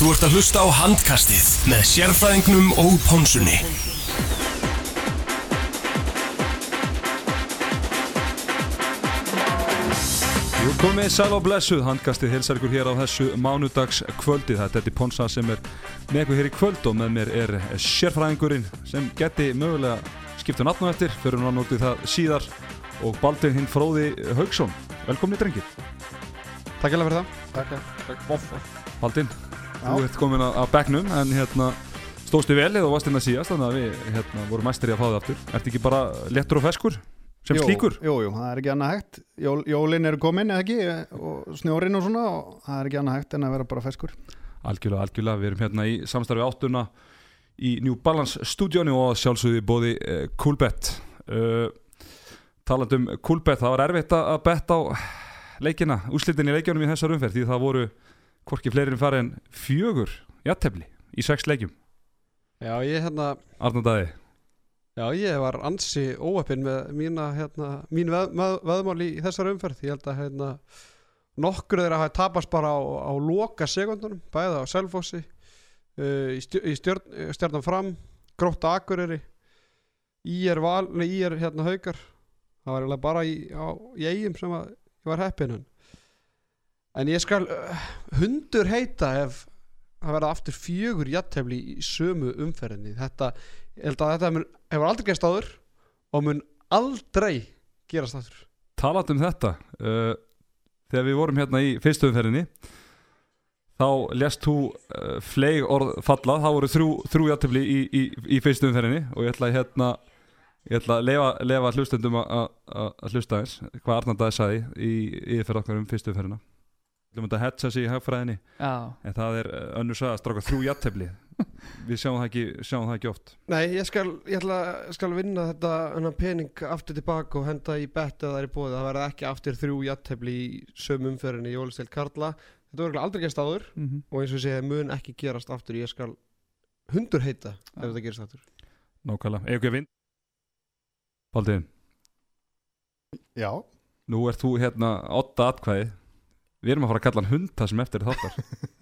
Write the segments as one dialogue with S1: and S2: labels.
S1: Þú ert að hlusta á handkastið með sérfræðingnum og pónsunni.
S2: Jú komið sæl og blessuð, handkastið hilsar ykkur hér á þessu mánudags kvöldi Það er Ponsa sem er með ykkur hér í kvöld og með mér er sérfræðingurinn sem geti mögulega skipta nafnum eftir. Fyrir hann í það síðar. Og Baldvin hinn Fróði Haugsson Velkomin í drengir.
S3: Takk hjá fyrir það. Takk, takk, boff
S2: Baldvin, þú ert komin að, að bekknum en hérna stóðstu vel eða varst að síðast þannig að við hérna, vorum mæstri að fá það aftur. Ertu ekki bara lettur og feskur sem
S3: jú,
S2: slíkur?
S3: Jú, jú, það er ekki annað hægt. Jól, Jólin eru komin, eða ekki og snjórin og svona og það er ekki annað hægt en að vera bara feskur.
S2: Algjörlega, algjörlega, við erum hérna í samstarfi áttuna í New Balance stúdjónu og sjálfsögði bóði uh, Coolbet. Uh, Taland um Coolbet, það var erfitt að að betta á leikina, úslitin í leikjunum í þessar umferð því það voru hvorki fleiri en farið en fjögur jattefli í sex leikjum
S4: Já, ég hérna,
S2: Arnandæði,
S4: já, ég var ansi óöppin með mína, hérna, mín veð, veð, veðmál í þessar umferð. Ég held að, hérna, nokkur þeirra hafi tapast bara á, á loka sekundunum, bæða á Selfossi, uh, í, stjörn, stjörnum fram, grótta Akureyri, í er val, nei, í er hérna haukar. Það var bara í, á, í eigum sem að ég var heppin en. En ég skal uh, hundur heita ef að verða aftur fjögur jattefli í sömu umferðinni. Þetta, ég held að þetta mun, hefur aldrei gerst áður og mun aldrei gerast aftur.
S2: Taland um þetta uh, þegar við vorum hérna í fyrstu umferðinni þá lest þú uh, fleig orð falla. Það voru þrjú, þrjú jattefli í, í, í fyrstu umferðinni og ég ætla að hérna ég ætla að lefa, lefa hlustendum að- hlusta eins hvað Arnandaði sagði í yfirferð okkar um fyrstu umferðina ætlum þetta að hetsa sig í hagfræðinni.
S5: Já,
S2: en það er uh, önnur sagði að stráka þrjú jattefli við sjáum það ekki, sjáum það ekki oft.
S4: Nei, ég skal, ég ætla, skal vinna þetta pening aftur tilbaka og henda í bett eða það er í bóði, það verða ekki aftur þrjú jattefli í sömu umferðinni í Jólisteil Karla. Þetta verður aldrei gerst áður
S2: mm -hmm.
S4: og eins og segi, mun ekki gerast aftur. Ég skal hundur heita ef
S2: Já.
S4: þetta gerist aftur.
S2: Nákvæmlega, eða ekki að vind Baldiðin,
S3: Já,
S2: nú ert þú hérna åtta atkvæði við erum að fara að kalla hann hund það sem eftir er þáttar.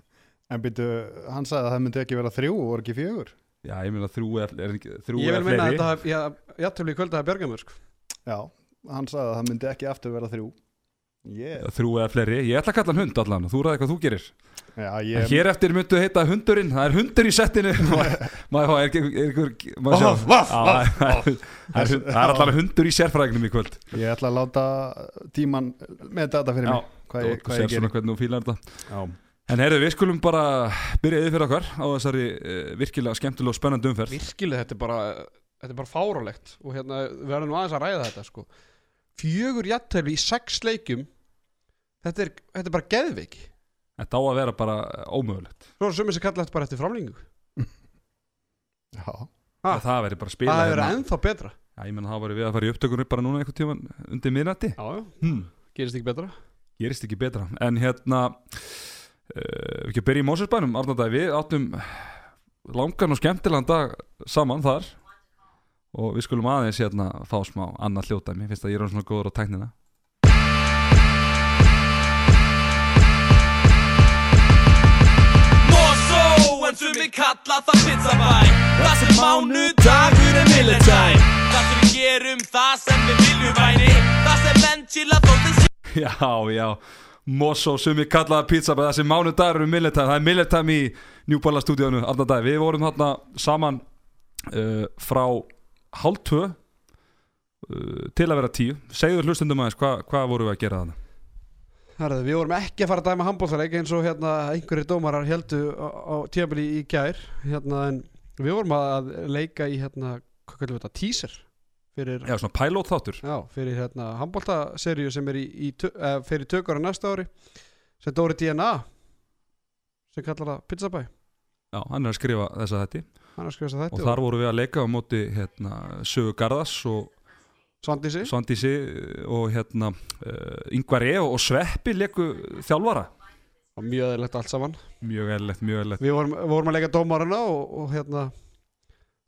S3: En byrju, hann sagði að það myndi ekki vera þrjú og voru ekki fjögur.
S2: Já, ég meina þrjú er, er, ekki- þrjú
S4: Ég
S2: er
S4: vil minna að þetta jattefli í kvölda að berga mér sko.
S3: Já, hann sagði að það myndi ekki aftur vera þrjú. Yeah.
S2: Þrjú eða fleiri, ég ætla að kalla hann hund allan og þú ræði hvað þú gerir.
S3: Já,
S2: en
S3: ég
S2: Hér eftir myndu heita hundurinn, það er hundur í settinu. Er er það er- er er allan hundur í sérfræðingnum í kvöld.
S3: Ég ætla að láta tíman með þetta fyrir mig hvað ég,
S2: þú
S3: hvað
S2: sér
S3: ég
S2: svona
S3: gerir
S2: hvernig þú fílar þetta.
S3: Já,
S2: En heyrðu, við skulum bara byrja yfir fyrir okkar á þessari uh, virkilega skemmtilega og spennandi umferð.
S4: Virkilega þetta er bara þetta er bara fárálegt og hérna við verðum nú aðeins að ræða þetta sko. Fjögur jattefli í sex leikjum þetta er, þetta er bara geðveik.
S2: Þetta á að vera bara ómögulegt.
S4: Svo er sumið sem kalla þetta bara eftir framlengu
S3: já,
S4: Ha?
S2: að það veri bara að spila
S4: það er
S2: hérna.
S4: ennþá betra.
S2: Já, ég menna það var við að fara í upptökunum bara núna einhvern tíman undir
S4: já,
S2: hmm.
S4: gerist ekki betra
S2: gerist ekki betra. En hérna uh, við ekki að byrja í Mósusbænum við áttum langan og skemmtilegan dag saman þar. Og við skulum aðeins hérna fá smá annað hljóta mér finnst að ég er svona góður á tæknina.
S6: Sem við kalla það pizzabæ. Það sem mánudagur er milletime Það sem við gerum, það sem við viljum væri. Það sem menn chilla þóttið
S2: já, já. Mosó sem við kallaði pizza bara þessi mánudagur er Milletime, það er Milletime í New Balla stúdíónu Arnardæði, við vorum þarna saman uh, frá hálf tvö uh, til að vera tíu. Segður hlustundum aðeins, hvað hva vorum við að gera þarna?
S4: Herðu, við vorum ekki að fara að dæma handbólþarleik eins og hérna einhverjir dómarar heldu á, á tíabili í gær. Hérna, en við vorum að leika í hérna, hvað kallum við þetta, teaser fyrir,
S2: Já, svona pilot þáttur
S4: já, fyrir hérna handbóltaseríu sem er í, í eh, fyrir tökur á næsta ári sem Dóri DNA sem kallar það Pizzabæ.
S2: Já, hann er að skrifa þessa þetta
S4: hann er að skrifa þess að
S2: og
S4: þetta
S2: þar vorum við að leika á móti hérna, Sögu Garðas og
S4: Svandísi.
S2: Svandísi og hérna uh, Yngvar E og Sveppi leiku þjálfara.
S4: Og mjög eðlilegt allt saman.
S2: Mjög eðlilegt, mjög eðlilegt.
S4: Við vorum, vorum að leika dómarana og, og hérna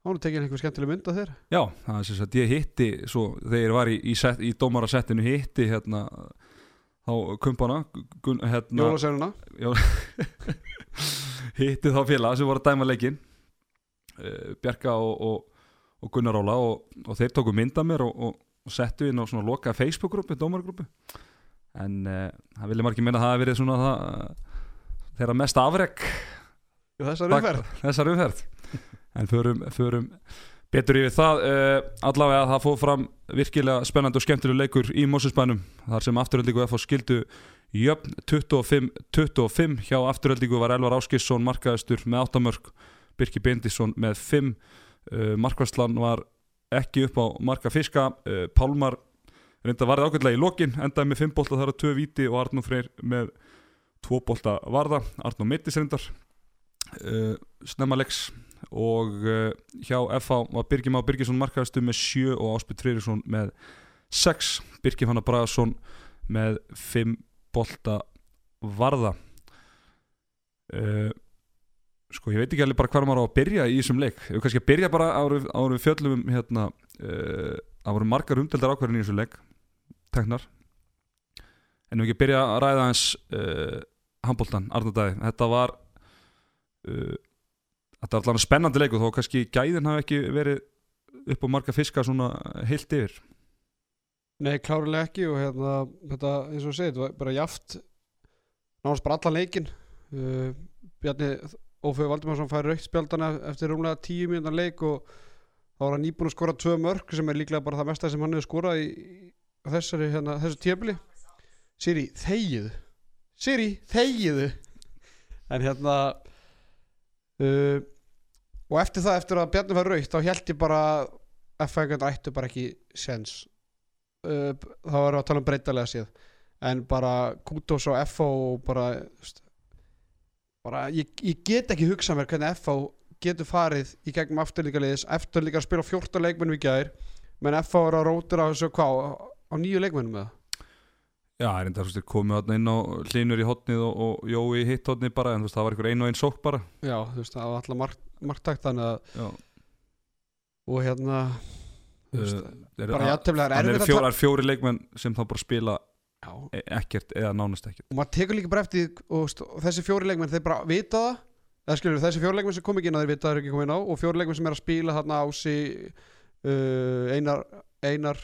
S4: er tekið einhver skemmtileg mynd af þér.
S2: Já, það er sem sagt, ég hitti svo, þegar ég var í, í, set, í dómarasettinu hitti hérna þá kumpana hérna,
S4: Jólasönuna
S2: já, hitti þá félag sem voru að dæma leikin uh, Bjarka og, og, og Gunnar Óla og, og þeir tóku mynda mér og, settu inn á svona loka Facebook-grúpi, dómargrúpi en uh, það vilja margir minna að það hafi verið svona það, uh, þeirra mest afrek.
S4: Þessar umferð.
S2: þessar umferð en förum, förum betur yfir það uh, allavega það fóð fram virkilega spennandi og skemmtileg leikur í Mósusbænum þar sem afturöldingu FH skildu jöfn 25-25 hjá afturöldingu var Elvar Áskisson markaðistur með 8 mörg Birki Bendisson með 5 uh, markværslan var ekki upp á marka fiska uh, Pálmar reynda varði ákveðlega í lokin endaði með 5 bolta þar að 2 viti og Arnó Freyr með 2 bolta varða Arnó Mittis reyndar snemma leiks og uh, hjá FH var Birgir Má Birgisson markaðistu með 7 og Áspil Trýrisson með 6 Birgir Fannar Bragason með 5 bolta varða. Uh, sko ég veit ekki alveg bara hvað maður á að byrja í þessum leik. Við kannski að byrja bara árum, árum fjöllum um hérna uh, árum margar umdeldar ákvarðin í þessum leik teknar. En við ekki byrja að ræða hans uh, handbóltan, Arnardæði þetta var uh, þetta var allavega spennandi leiku þó kannski gæðin hafi ekki verið upp á marga fiska svona heilt yfir.
S4: Nei, klárlega ekki og hérna, þetta, eins og var bara jaft náttúrulega bara allan leikin uh, Bjarni Ófið Valdimarsson fær raukt spjaldana eftir rúmlega tíu mínútan leik og þá var hann nýbúin að skora tvö mörg sem er líklega bara það mesta sem hann hefur skorað í, í þessari, hérna, þessu tjöfli Siri, þegiðu Siri, þegiðu en hérna uh, og eftir það, eftir að Bjarni fær raukt þá held ég bara að FH ættu bara ekki sens uh, þá erum við að tala um breytalega séð. En bara Kutos og FH og bara, veist, bara ég, ég get ekki hugsað mér hvernig FH getur farið í gegnum afturlíka liðis eftir líka að spila 14 leikmennum í gær menn FH er að rótur á þessu hvað á, nýju leikmennum með
S2: Já, það er enda, þú veist, komið þarna inn á hlinur í hotnið og, og Jói hitt hotnið bara en þú veist, það var einhver einu og einn sók bara.
S4: Já, þú veist, það var alltaf mark, marktakt þannig að og hérna þú veist,
S2: uh, er,
S4: bara játefnilega er
S2: Það
S4: erfitt
S2: eru
S4: að
S2: er fjóri leikmenn sem þá bara spila
S4: já,
S2: e- ekkert eða nánast ekkert.
S4: Og maður tekur líka bara eftir og, og þessi fjóri leikmenn þeir bara vita það. Eða skilur þessi fjóri leikmenn sem kom ekki inn að þeir vita það er ekki komið inn á og fjóri leikmenn sem er að spila þarna ási uh, einar, einar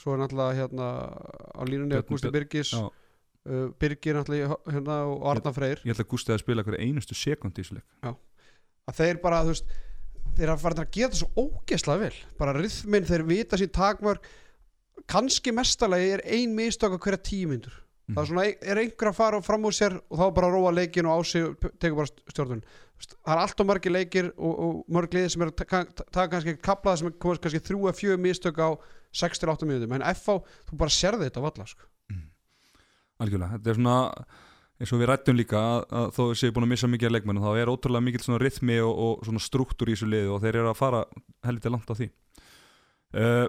S4: svo er náttúrulega hérna á línunni
S2: Björn-
S4: Birgis uh, Birgir náttúrulega hérna og Arna Freyr.
S2: Ég held að Gústi að spila hverju einustu sekund í þessu leik.
S4: Að þeir bara þú veist þeir að fara að það svo ógeðslega vel. Bara rithminn, þeir vita sín takmörk. Kannski mestalagi er ein mistök á hverja tímyndur
S2: Mhm.
S4: það er svona, er einhver að fara fram úr sér og þá bara róa leikin og á sig og tekur bara stjórnun. Það er allt og margir leikir og, og mörg liðir sem er að taka ta kannski kaplaða sem er kannski þrjú að fjögur mistök á 6-8 mínútum en FH, þú bara sérði þetta á valla sko.
S2: Algjörlega, þetta er svona eins og við rættum líka að, að þó séu búin að missa mikið af leikmennu þá er ótrúlega mikið svona rithmi og, og svona struktúr í þessu liði og þeir eru að fara helviti langt á því. Uh,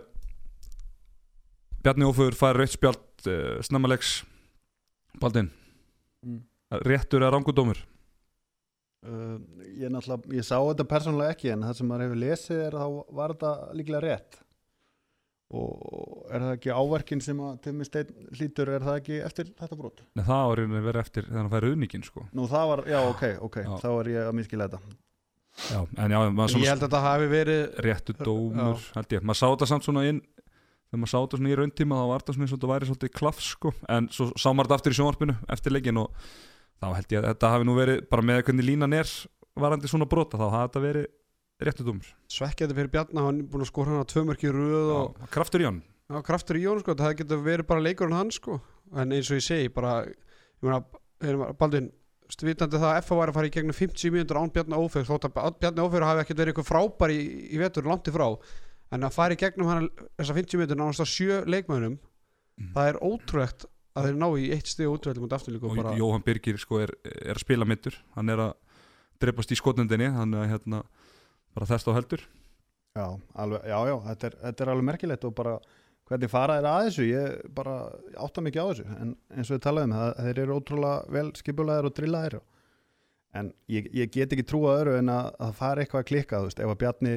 S2: Bjarni Ófur fær rautt spjald uh, snemmalegs Baldin,
S3: Mm.
S2: réttur eða rangudómur
S3: Uh, ég, náttúrulega- ég sá þetta persónulega ekki en það sem maður hefur lesið er þá var þetta líklega rétt og er það ekki áverkin sem að Timmi Steinn hlýtur er það ekki eftir þetta brot?
S2: Nei, það var einhvern veginn verið eftir þegar hann fær auðningin sko.
S3: Nú það var, já ok, ok,
S2: Já.
S3: þá er ég að miskila þetta
S2: Já, en já,
S4: ég held að þetta hafi verið
S2: réttu dómur held ég, maður sá þetta samt svona inn þegar maður sá þetta svona í rauntíma þá var þetta svona eins og þetta væri svolítið klafs sko en svo sá maður þetta aftur í sjónvarpinu eftir leikin og þá held ég að þetta hafi nú verið bara með réttu dómur.
S4: Svekkjandi fyrir Bjarni, hann er búin að skora hann á tvö mörki í röð og
S2: Já, kraftur í hann
S4: Já, kraftur í Jón sko, það getur verið bara leikurinn hann sko, en eins og ég segi bara, ég meina, Baldvin vitandi það að FA var að fara í gegnum 50 mínútur án Bjarni Ófegur, þótt að Bjarni Ófegur hafi ekkert verið eitthvað frábær í, í vetur langt í frá, en að fara í gegnum hann þessar 50 mínútur nánast á sjö leikmönnum,
S2: Mhm.
S4: það er ótrúlegt að þeir ná í eitt stið útvöldum út afturlíku
S2: og
S4: og bara,
S2: Jóhann Birgir sko er, er að spila mittur hann er að dreipast í skotnendinni hann er hérna bara þess á heldur
S3: Já, alveg, já, já, þetta er, þetta er alveg merkilegt og bara hvernig fara þeir að þessu, ég bara átta mikið á þessu, en eins og við talaðum það, þeir eru ótrúlega vel skipulaðir og drillaðir en ég, ég get ekki trúa öðru en að, að það fara eitthvað að klikka, þú veist, ef að Bjarni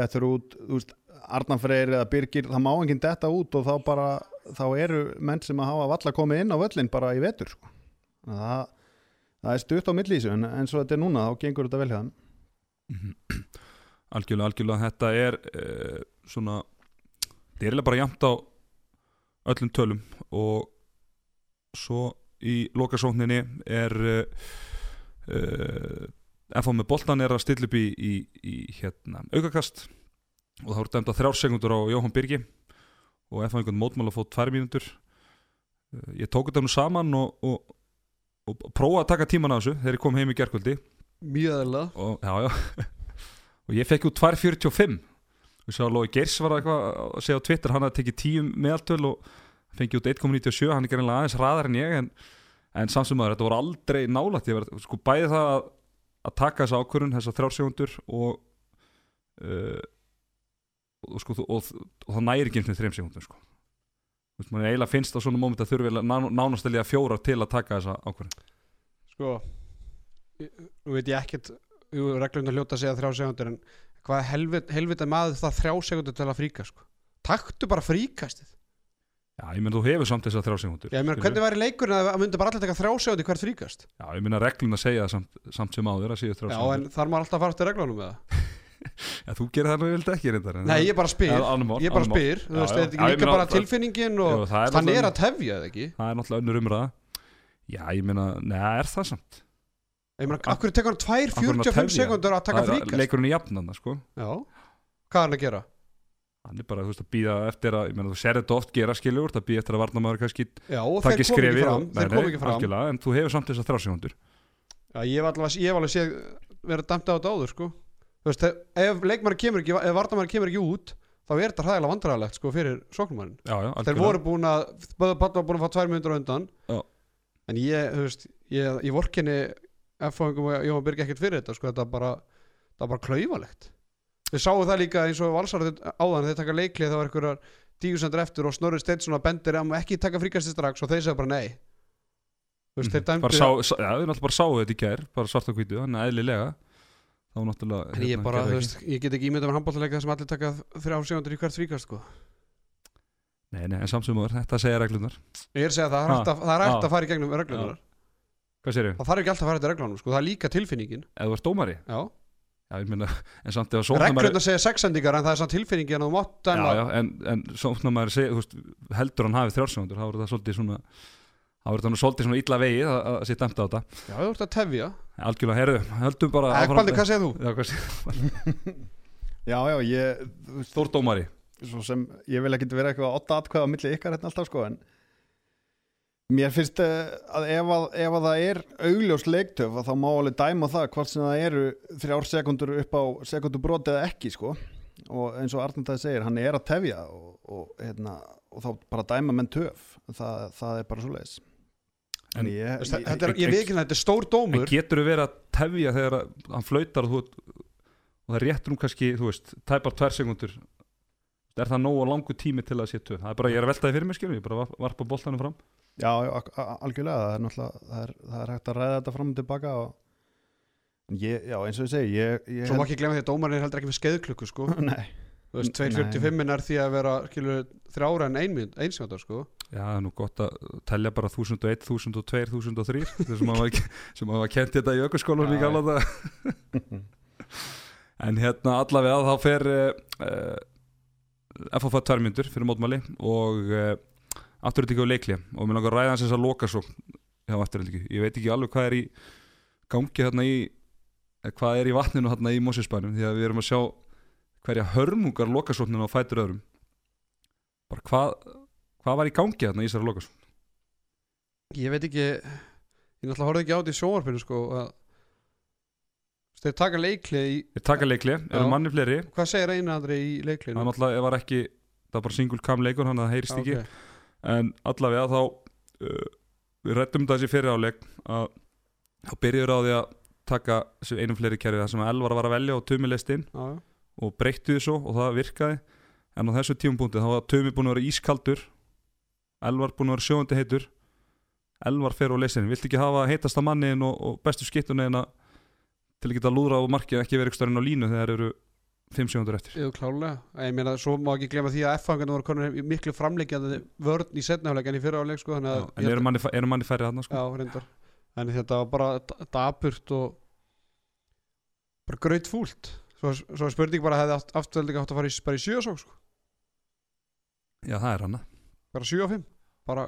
S3: dettur út, þú veist Arnar Freyr eða Birgir, það má enginn detta út og þá bara, þá eru menn sem að hafa valla komið inn á völlin bara í vetur sko. Að það, það er stutt á þessu en eins og þetta er núna þá gengur þetta vel hjá
S2: Mhm. algjörlega, algjörlega þetta er uh, svona þetta er eiginlega bara jæmt á öllum tölum og svo í lokasókninni er uh, FH með boltan er að stilla upp í, í, í hérna, aukakast og það voru dæmt að þrjár sekundur á Jóhann Birgi og FH einhvern mótmál að fótt tvær mínútur. Uh, ég tók þetta nú saman og, og, og, prófaði að taka tíman á þessu þegar ég kom heim í gerkvöldi
S4: mjög eðla
S2: og, og ég fekk út 2.45 og svo að Lói Geirs var eitthvað að segja á Twitter hann hafði tekið 10 meðaltöl og fengið út 1.97 hann er gerðinlega aðeins hraðar en ég en, en samsummaður þetta voru aldrei nálægt. Ég verið sko bæði það að, að taka þessa ákvörun þessa þrjársegundur og, uh, og sko og, og, það næri ekki þreim segundum sko. Maður eiginlega finnst á svona móment að þurfi ná, nánastælja fjórar til að taka þessa ákvörun
S4: sko nú veit ég ekkert reglum hljóta að segja þrjá segundur en hvað helvit, helvita maður það þrjá segundur til að fríka sko? Taktu bara fríkastið.
S2: Já, ég menn þú hefur samt þessar þrjársegundur
S4: ég meina hvernig væri leikurinn að það myndi bara allir taka þrjá segundur hvert fríkast?
S2: Já, ég minna reglun að segja það samt, samt sem áður að síðu þrjá
S4: já en þarf maður alltaf að fara eftir reglunum með það
S2: Já, þú gerir það nú vildi ekki reyndar
S4: nei
S2: það-
S4: ég bara spyr.
S2: Já, mál,
S4: ég bara spyr
S2: Já,
S4: veist
S2: já.
S4: þetta er
S2: Já,
S4: líka
S2: meina
S4: bara
S2: það-
S4: tilfinningin og
S2: það er
S4: er að tefja eða ekki?
S2: Það er náttúrulega önnur umræða. Já, ég minna, neða, er það samt
S4: ég meina af hverju tekur hann tvær
S2: Af hverju hann að
S4: 45
S2: tefja?
S4: sekundur að taka
S2: Það er
S4: fríkast?
S2: leikurinn í jafnanda, sko.
S4: Já. Hvað er hann að gera?
S2: Hann er bara, þú veist, að býða eftir að Ég meina, þú ser þetta oft gera skilur Það býða eftir að varnamaður kannski
S4: já þeir
S2: í
S4: kom
S2: skrefi
S4: ekki fram
S2: Nei,
S4: kom ekki fram.
S2: algjörlega, En þú hefur samt
S4: Já, ég hef alveg, ég hef alveg séð verið dæmt á þetta áður sko. Þú veist, ef leikmann kemur ekki ef vartamæður kemur ekki út þá er þetta hræðilega vandræðalegt sko, fyrir sóknumannin
S2: Já, já,
S4: þeir voru búin að Böðu Pall var búin að fá tvær myndur á undan.
S2: Já.
S4: en ég, F-fáingum og Jóhann Birgi ekkert fyrir þetta sko, þetta er bara, er bara klaufalegt við sáum það líka eins og valsarður áðan þeir taka leiklið það var einhverjar tíusendur eftir og Snorri Steinsson að bendir að ekki taka fríkasti strax og þeir segja bara nei. Þú veist, þeir
S2: Mhm. Bara sá, sá, já, við náttúrulega bara sáum þetta í gær Bara svart og hvítu, þannig að eðlilega. Þá náttúrulega
S4: En ég
S2: hérna,
S4: bara, veist, ég get ekki ímyndað með handbóltalega sem allir taka þrjá segundur í hvert fríkast sko.
S2: Nei, nei, en samsumur, þetta segja reglunar
S4: Ég er að segja það, það er hægt er að fara í gegnum reglunar
S2: Hvað sér
S4: Það þarf ekki alltaf að fara þetta reglunum, sko, það er líka tilfinningin.
S2: Ef þú ert dómari?
S4: Já,
S2: Já, ég meina, en samt ef að sóknarmaður
S4: reglurnar segja sexendingar en það er samt tilfinningin að þú mátt
S2: Já, já, en, en sóknarmaður segja, þú veist, heldur hann hafi þrjársegundur þá er það svolítið svona þá er það svolítið svona illa vegið að, að sé dæmt á þetta.
S4: Já, þú ert að tefja.
S2: Algjörlega, herðu, höldum bara
S4: Ekbaldi, hvað segir þú?
S2: Já, hvað segir
S3: já, já, ég, þú veist,
S2: Þór dómari.
S3: svo sem ég vil ekkit vera eitthvað átta atkvæða á milli ykkar hérna alltaf sko en mér finnst eh, að ef að, ef að það er augljós leiktöf að þá má alveg dæma það hvort sem það eru þrjár sekundur upp á sekundur broti eða ekki sko. Og eins og Arnaldæði segir, hann er að tefja og, og, hérna, og þá bara dæma menn töf. Það, það er bara svo leiðis
S2: En-
S3: en ég,
S4: er, veit ekki að þetta er stór
S2: En
S4: dómur.
S2: getur þú verið að tefja þegar að hann flautar og, þú, og það réttur um kannski, þú veist, tæpar tvær sekundur er það nógu langu tími til að töf? Það er bara, ég er að velta því fyrir mig skilur, ég bara var- varpa boltanum fram
S3: já, algjörlega það er náttúrulega, það er, það er hægt að ræða þetta fram og tilbaka og ég, já, eins og ég segi ég, ég
S4: Svo má ekki glemja því að dómarinn er heldur ekki með skeiðklukku sko.
S3: nei
S4: Þú veist,
S3: Nei.
S4: 2.45 er því að vera skilur, þrjára en ein, einsmjöndar sko.
S2: Já, það er nú gott að telja bara 1001, 1002, 1003 sem að var, sem að var kent þetta í
S3: Já,
S2: gamla þetta en hérna allavega þá fer uh, FFA tværmyndur fyrir mótmæli og uh, afturöldingu og leikli og mér langar að ræða hans þess að loka svo hjá afturöldingu, ég veit ekki alveg hvað er í gangi hérna í hvað er í vatninu hérna í Mosesbænum því að við erum að sjá hverja hörmungar lokasókninu á fætur öðrum. Bara hvað hvað var í gangi hérna í þessari lokasókn?
S4: Ég veit ekki Ég náttúrulega horfði ekki á þetta í sjónvarpinu sko, að, Þeir taka leiklið í
S2: Þeir taka leikli, eru manni fleiri.
S4: Hvað segir einu andri í
S2: Það
S4: leiklinu?
S2: náttúrulega, var ekki Það var bara single cam leikur, hann það heyrist ekki En allavega þá uh, Við rættum þessi fyrir áleik að þá byrjuður á því að taka einum fleiri kerfi það sem að Elvar var að velja og Tumi leist inn
S4: já.
S2: og breytti því svo og það virkaði en á þessu tímapunkti þá var Tumi búin að vera ískaldur Elvar búin að vera sjóðandi heitur Elvar fer og leist inn viltu ekki hafa heitasta manniðin og, og bestu skittunni til að geta lúðra á markið ekki verið ykkur á línu þegar eru 5 sekundur eftir
S4: Jú, klálega. Ég meina, svo má ekki glemma því að F-fangarnir voru konur miklu framleikjandi vörn í setnafleik en í fyrra áleik, sko,
S2: Já,
S4: að...
S2: en eru manni, eru manni færri þarna sko?
S4: Já, reyndar. en þetta var bara d- dapurt og bara graut fúlt svo, svo er spurning bara hefði aft- afturöldinga átt að fara í, bara í 7 og sko
S2: Já, það er hana
S4: bara 7 og 5 bara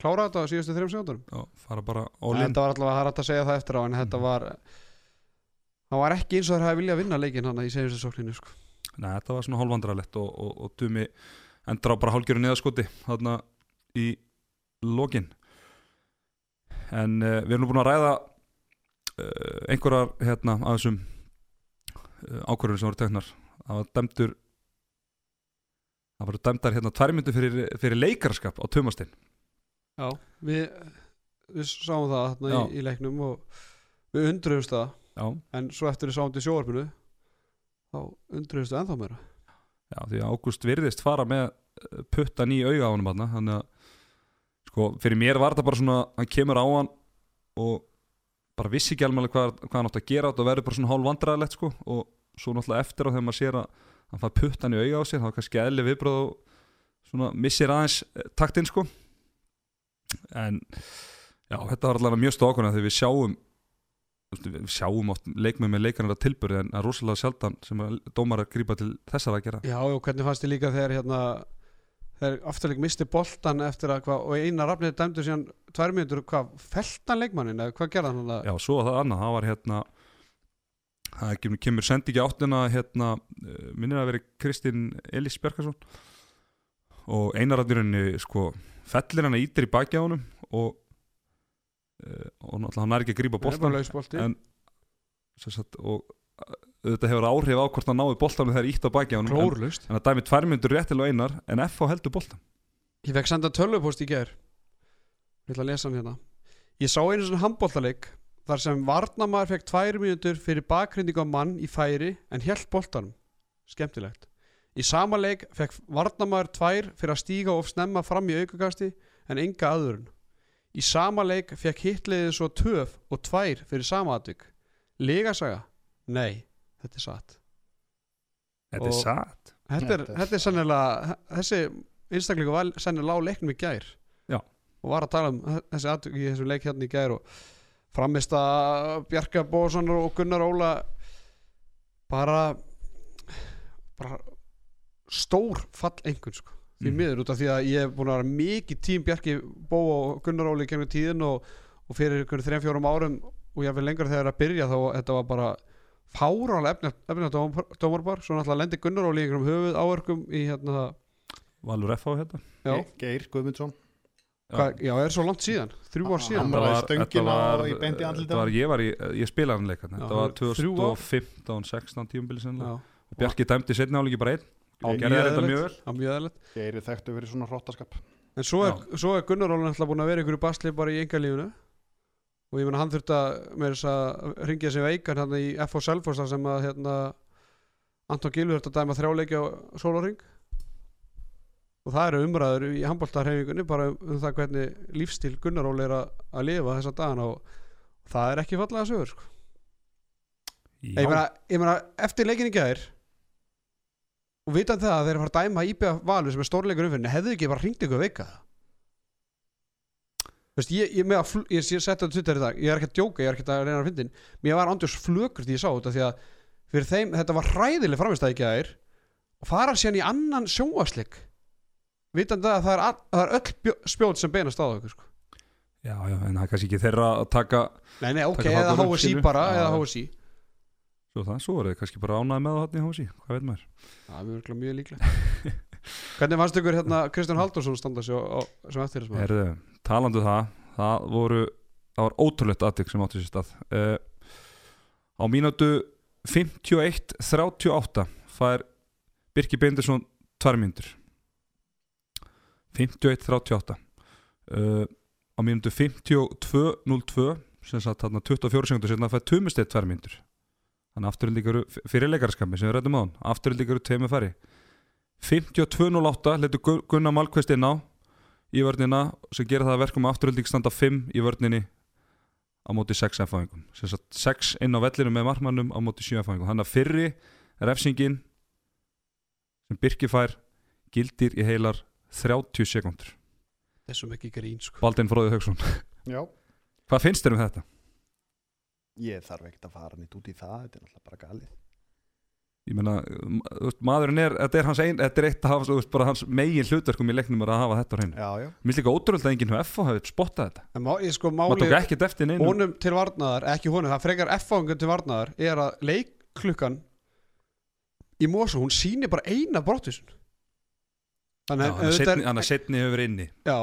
S4: klára þetta á síðustu þreim segundurum
S2: Já, fara bara all in
S4: þetta var það er hægt að segja það eftir á en þetta
S2: Mhm.
S4: var það var ekki eins og þeir hafi viljað vinna leikin hann í segjumstu sókninu sko.
S2: Nei, þetta var svona hálfandralett og, og, og Dumi endur á bara hálgjöru neðaskoti þarna í lokin en uh, við erum nú búin að ræða uh, einhverjar hérna af þessum uh, ákvörðunum sem voru teknar það var dæmdur það voru dæmdar hérna tværmyndu fyrir, fyrir leikarskap á Tumastein
S4: já, við, við sáum það
S2: Já.
S4: í, í leiknum og við undruðumst það
S2: Já,
S4: en svo eftir við sáum þetta í sjóarpinu þá undruðumst við ennþá meira.
S2: Já því að Ágúst virðist fara með eh, puttan í auga á þarna þannig að sko, fyrir mér var þetta bara svona hann kemur á hann og bara vissi ekki alveg hvað, hvað hann átt að gera þetta verður bara svona hálf vandræðilegt sko og svo náttúrulega eftir á þegar maður sér að hann fær puttan í auga á sér þá er kannski eðli viðbröð og svona missir aðeins eh, taktinn sko. En já, þetta var allavega mjög stókuna þegar við sjáum við sjáum oft leikmenn með leikarnir að tilbyrði en er rosalega sjaldan sem að dómar að grípa til þessar að gera
S4: já, og hvernig fannst þið líka þegar hérna þegar afturleik misti boltan eftir að hvað, og eina rafnið dæmdu síðan tvær mínútur, hvað, feltan leikmannin eða hvað gerði hann það?
S2: Já, svo var það annað, það var hérna það kemur, sendi ekki áttina hérna, eh, minnir að veri Kristín Elís Bjarkarsson og einarætturinn sko, fellir hann að ítir í baki á honum og og náttúrulega hann er ekki að grípa sagt, og eh, þetta hefur áhrif á hvort hann náði boltanum þegar ítt á baki á honum. En, það dæmi tvær myndur réttilega einar en FH heldur boltan
S4: Ég fekk senda tölvupost í ger Ég ætla að lesa hann hérna. Ég sá einu svona handbóltaleik þar sem Varnamar fekk tvær mínútur fyrir bakgrinding á mann í færi en held boltanum. Skemmtilegt. Í sama leik fekk Varnamar tvær fyrir að stíga of snemma fram í aukakasti en enga aðurinn Í sama leik fekk hitliðið svo töf og tvær fyrir sama atvik. Legasaga? Nei, þetta er satt.
S2: Þetta
S4: Og-
S2: er satt.
S4: Þetta er,
S3: Þetta er-
S4: þetta sennilega þessi einstaklingu var sennilega á leiknum í gær.
S2: Já.
S4: og var að tala um þessi atvik í þessum leik hérna í gær og framist að Bjarka Bóðsson og Gunnar Óla bara bara stór fall einhvern sko því
S2: Mhm.
S4: miður út af því að ég hef búin að vera mikið tím Bjarki Bó og Gunnar Óli kemur tíðin og, og fyrir ykkur þreim fjórum árum og ég hef lengur þegar að byrja þá þetta var bara fárálega efni á dómarbar svo náttúrulega lendi Gunnar Óli í einhverjum höfuð áörkum í hérna
S2: Valur FH hérna.
S4: Já,
S3: Geir Guðmundsson.
S4: Hva, já, er svo langt síðan? Þrjú ár síðan?
S3: Hann
S2: Þetta var- var-
S3: á
S2: var, ég, var í, ég spilaði hann leik þetta var
S4: þrjú ár.
S2: 2015, 16 tíumbili sennilega. Og Bjarki dæmdi setni álíki bara einn
S4: á
S2: gerði þetta mjög vel
S4: á mjög eðlilegt.
S3: Geir er þekktu fyrir svona hróttaskap
S4: En svo er, svo er Gunnar Óli náttúrulega búin að vera ykkur í basli bara í engalífunu og ég meina hann þurfti að með þess að ringja sig veikan hann í FH Selfoss þar sem að hérna, Anton Gilvi þurfti að dæma þrjáleiki á sólaring og það eru umræður í handbóltarhefingunni bara um, um það hvernig lífstíl Gunnar Óli er að, að lifa þessa dagana og það er ekki fallega sögur sko. ég, meina, ég meina eftir leikin í gær og vitan það að þeir fara að dæma IBF Valur sem er stórleikur umfyrinni hefðu ekki bara hringt ykkur veika Veist, ég, ég, ég, setti á Twitter í dag ég er ekki að djóka, ég er ekki að reyna að fyndin mér var andjós flökur því ég sá þetta því að fyrir þeim, þetta var hræðileg framistæði ekki að og fara síðan í annan sjóaslik vitan það að það er, all, það er öll spjót sem beinast á okkur sko.
S2: já, já, en það er kannski ekki þeirra að taka
S4: nei, nei, ok, eða HSI bara eða. HSI
S2: svo það, svo voru þið kannski bara ánæði með það hann í hósi, hvað veit maður?
S4: Það er mjög, mjög líklega hvernig fannst ykkur hérna Kristján Halldórsson standa á, á, sem eftir þessum
S2: Herðu, talandu það það voru, það var ótrúlegt aðtök sem áttu sér stað. Uh, á mínútu 51-38 fær Birki Beindursson tvær mínútur. 51-38 uh, á mínútu 52-02 sem sagt þarna 24 sekundur setna fær Tumisteyt tvær þannig afturöldingar fyrir leikarskami sem við rættum á hann afturöldingar tveimur færi 52-08 letur Gu- Gunnar Malkvist inn á í vörnina sem gera það að verkum að afturölding standa 5 í vörninni á móti 6 F-fæðingum. 6 inn á vellinu með markmannum á móti 7 F-fæðingum. Þannig að fyrri refsingin sem Birki fær gildir í heilar 30 sekundur
S4: þessum ekki grín sko.
S2: Baldin Fróði Hauksson.
S3: Já,
S2: Hvað finnst þér um þetta?
S3: Ég þarf ekkert að fara nýtt út í það þetta er náttúrulega bara galið
S2: Ég þú veist, maðurinn er, þetta er hans ein, þetta er eitt af hans, hans megin hlutverkum í leiknum að hafa þetta á hreinu. Mér finnst líka ótrúlega að enginn hefur FH hefur spottað þetta.
S4: Sko
S2: Maður
S4: máli
S2: tók ekkert eftir neinu.
S4: honum til varnaðar, ekki honum, það frekar F-fáingum til varnaðar er að leikklukkan í Mosu, hún sýnir bara eina brottvísun
S2: Já,
S4: Þannig
S2: seinni- hann er setni hefur inni.
S4: Já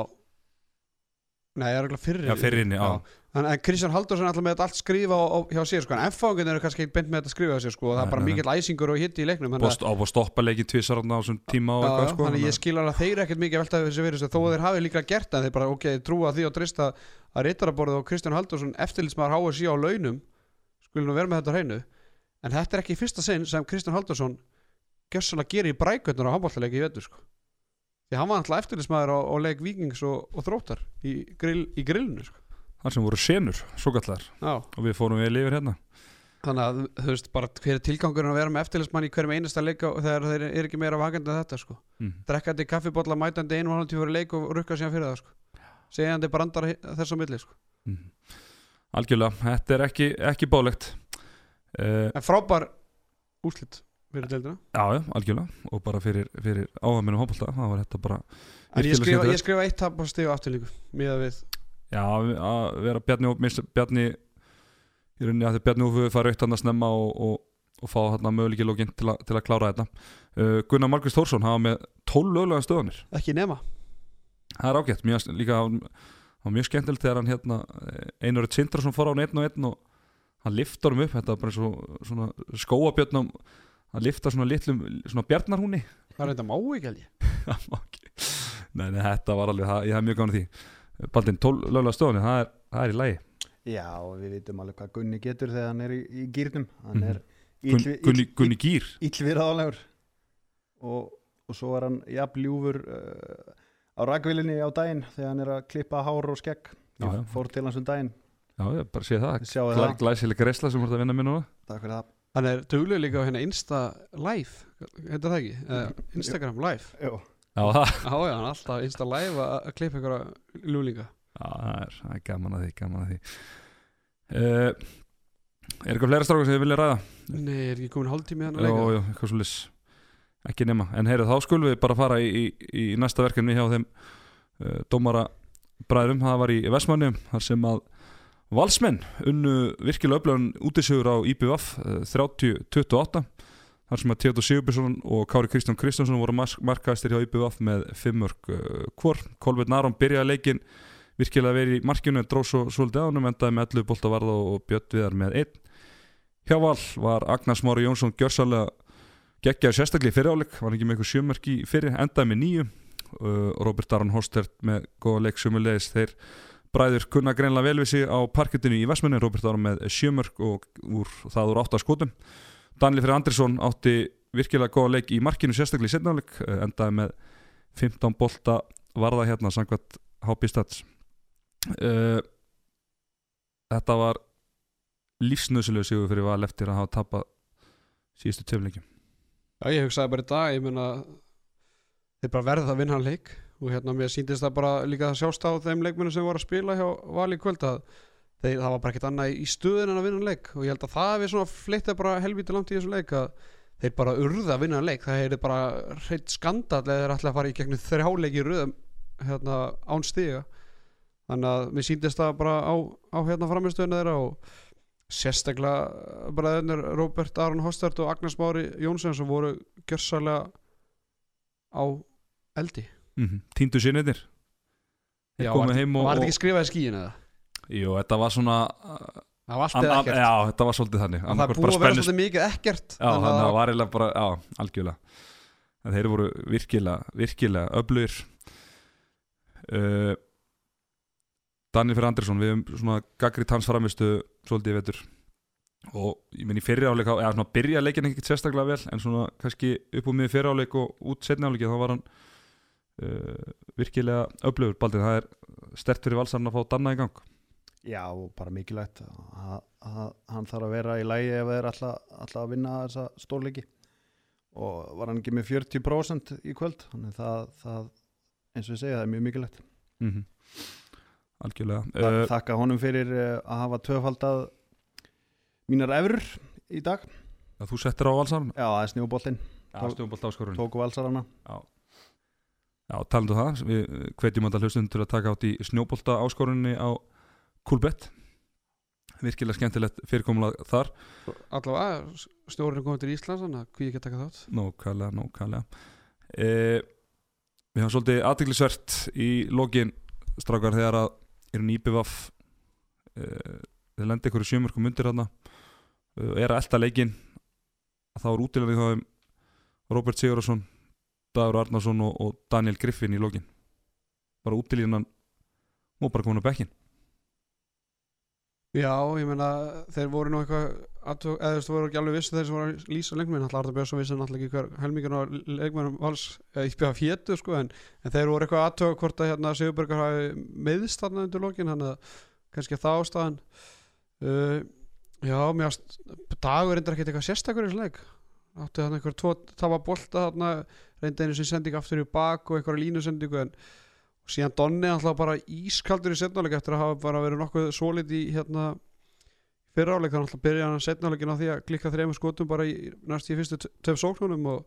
S4: Nei, ég er ekki fyrir
S2: Já, fyrir inni, já.
S4: En, en Kristján Halldórsson er alltaf með þetta allt skrifa á, á, hjá sér sko. En F-fáingum eru kannski ekki beint með þetta skrifa á sér sko. Það
S2: Nei,
S4: er bara
S2: nei, nei.
S4: mikill æsingur og hitti í leiknum þannig
S2: Búið á að stoppa leikið tvisar á þessum tíma og
S4: Já,
S2: eitthvað, sko.
S4: þannig ég skil alveg að þeir ekkert mikið að velta þessi sig þó að þeir hafi líka gert það en þeir bara ok, trúa því og drista að Ritaraborðið og Kristján Halldórsson eftirlitsmaður HSI á launum skulle nú vera með þetta á hreinu en þetta er ekki í fyrsta sinn sem Kristján Halldórsson gjössalega gerir í brækvöldnur á handbóltaleiki í vetur sko. Því hann var alltaf eftirlitsmaður á, á leik Víkings og, og Þróttar í, grill, í grillinu sko.
S2: Þar sem voru senur, svo kallar. Og við fórum við lifir hérna.
S4: þannig að þú veist bara hver er tilgangurinn að vera með eftirlitsmann í hverjum einasta leika þegar þeir eru ekki meira vakandi en þetta sko.
S2: Mm.
S4: drekkandi kaffibotla mætandi einu og halvtíu fyrir leik og rukka síðan fyrir það sko. segjandi brandar þess á milli sko.
S2: Mm. Algjörlega, þetta er ekki, ekki bálegt. Uh,
S4: en frábær úslit fyrir deildina
S2: já, já, algjörlega. Og bara fyrir, fyrir áhæminu hópulta, það var þetta bara...
S4: en ég skrifa, ég skrifa eitt tap á stig og afturlíku miða við
S2: Já, að vera Bjarni og Bjarni í rauninni að því Bjarni og Hufi fara aukt hann að snemma og, og, og fá hann að möguleiki lókin til, til að klára þetta. Uh, Gunnar Markus Þórsson hafa með 12 löglega stöðanir
S4: ekki nema.
S2: Það er ágætt, mjög, líka hann var mjög skemmtilegt þegar hann hérna Einarður Sindrason fór á hann einn og einn og hann liftar um upp, þetta var bara svo, svona skóabjörnum hann liftar svona litlum, svona bjarnarhúni.
S4: Það er þetta má ekki
S2: ekki. nei, nei, þetta var alveg, það, ég hef mjög gáðan því. Baldin, 12 löglega stöðanir, það er, það er í lagi.
S3: Já, við vitum alveg hvað Gunni getur þegar hann er í, í gýrnum hann
S2: Mhm.
S3: er ill-
S2: Gunni, Gunni Gýr
S3: illvirðálegur og, og svo er hann jafn ljúfur uh, á rakvilinni á daginn þegar hann er að klippa hár og skegg.
S2: Já, já.
S3: fór til hans um daginn.
S2: Já, ég bara sé það. Glæsileg reisla sem voru að vinna mér núna.
S3: Takk fyrir það
S4: hann er duglega líka á hérna Insta Live heitir það ekki, uh, Instagram Live.
S3: Jó.
S2: Já, það,
S4: já já, hann er alltaf Insta Live að að klippa einhverja ljúlinga
S2: já, það, er, það er gaman að því Gaman að því. Uh, Er eitthvað fleira strákar sem þið vilja ræða?
S4: nei, er ekki komin hálftími hann
S2: Já, já, eitthvað svo liss Ekki nema. En heyrðu, þá skulum við bara fara í, í, í næsta verkefni hjá þeim uh, Dómara bræðrum. Það var í Vestmanni Þar sem að Valsmenn unnu virkilega öflögun útisugur á IBVF uh, 30-28 þar sem að Theodor Sigurbjörnsson og Kári Kristján Kristjánsson voru markaðistir hjá IBVF með fimmörk uh, hvor. Kolbjörn Aron byrjaði leikin virkilega verið í markinu en dróð svo svolítið á honum endaði með 11 bolta varða og Björn Viðar með 1. Hjá Val var Agnars Mári Jónsson gjörsalega geggjaði sérstaklega í fyriráleik, var ekki með eitthvað sjömörk í fyrir, endaði með nýju uh, Robert Aron Hostert með góða leik sumulegis, þeir bræður kunna greinlega vel við sig á parkettinu í Vestmenni, Robert Aron með sjömörk og úr, það úr átta skotum. Danli fyrir Andrisson átti virkilega góða leik í markinu sérstaklega í setnáleik, endaði með 15 bolta varða hérna samkvæmt HP Stats. Uh, Þetta var lífsnöðsulegu sigur fyrir Val eftir að hafa tapað síðustu töfleikjum
S4: Já, ég hugsaði bara í dag, ég meina þeir bara verða að vinna hann leik og hérna mér síndist það bara líka að sjást á þeim leikmennum sem voru að spila hjá Vali kvöld að þeir, það var bara ekkert annað í stuðin en að vinna hann leik. Og ég held að það við svona fleittið bara helvítið langt í þessu leik að þeir bara urða að vinna hann leik. Það er bara hreitt skandall eða þeir ætla að fara í gegnum þrjáleiki röðum hérna án stiga. Þannig að mér síndist það bara á, á hérna framistöðinu þeirra og sérstaklega bræðinir Robert Aron Hostert og Agnes Mári Jónsson sem voru gjörsalega á eldi
S2: mm -hmm. Tíndu sinniðnir Þeir
S4: Já, var,
S2: og,
S4: var þetta
S2: og
S4: ekki skrifað í skíin eða?
S2: Jú, þetta var svona
S4: Það var allt
S2: an,
S4: eða
S2: an,
S4: ekkert.
S2: Já, þetta var svolítið þannig.
S4: Og það búið að vera svolítið mikið ekkert
S2: Já,
S4: þannig
S2: að
S4: að-
S2: það var eiginlega bara, já, algjörlega. En þeir voru virkilega, virkilega öflugir. Uh, Daniel fyrir Andersson við hefum svona gaggrið hans framistu svolítið í vetur. Og ég minn í fyrri áleik, eða svona byrja leikin ekkert sérstaklega vel, en svona kannski upp úr miður fyrri áleik og út setni áleiki þá var hann uh, virkilega öflugur, Baldið, það er stert fyrir valsarinn að fá Danna í gang.
S3: Já, bara mikilvægt að, að hann þarf að vera í lægi ef þeir alltaf, alltaf að vinna þessa stórleiki. Og var hann ekki með 40% í kvöld? Þannig það, það eins og ég segja, það er mjög mikilvægt.
S2: Mm algjörlega.
S3: Uh,
S2: uh,
S3: þakka honum fyrir uh, að hafa tvöfaldað mínar efur í dag.
S2: Að Þú settir á valsarana
S3: já, það er snjóboltinn,
S2: Já,
S3: tóku valsarana.
S2: Já, talandu um það, við eh, hvetjum alltaf hlustundur að taka átt í snjóbolta áskorunni á Coolbet. Virkilega skemmtilegt fyrirkomulag þar.
S4: Allavega stjórinn komið til Íslands þannig að hví ekki að taka þátt?
S2: Nókælega, nókælega e, Við hafum svolítið aðtiklisvert í lokin strákar þegar að er nýbivaf e, þeir lendi ykkur í sjömörkum undir þarna. E, er að elda leikin þá er útilegðið þá Robert Sigurðarsson Dagur Arnarsson og, og Daniel Griffin í lokin. Bara útilíðan og bara komin á bekkin
S4: Já, ég meina þeir voru nú eitthvað eða þú veist, voru ekki alveg vissu þeir sem voru að lýsa leikmenn alltaf Arda Björnsson vissi náttúrulega ekki hver helmingun á leikmennum vals íspjáða fjötu sko en, en þeir voru eitthvað aðtöga hvort að hérna Sigurbergar hafi meðist þarna undir lokin þannig að kannski það ástæðan. Uh, Já, mér ást dagur ekkert eitthvað sérstakur í leik. Áttu þarna einhver tvo tapa bolta þarna reyndi einu sem sending aftur í bak og einhverja línusendingu en og síðan Donni alltaf bara ískaldur í setnáleik eftir að hafa bara verið nokkuð sólít í hérna fyrra áleik þannig alltaf byrja hann setnáleikin á því að klikka þrejum skotum bara í næst í fyrstu töf sóknunum og,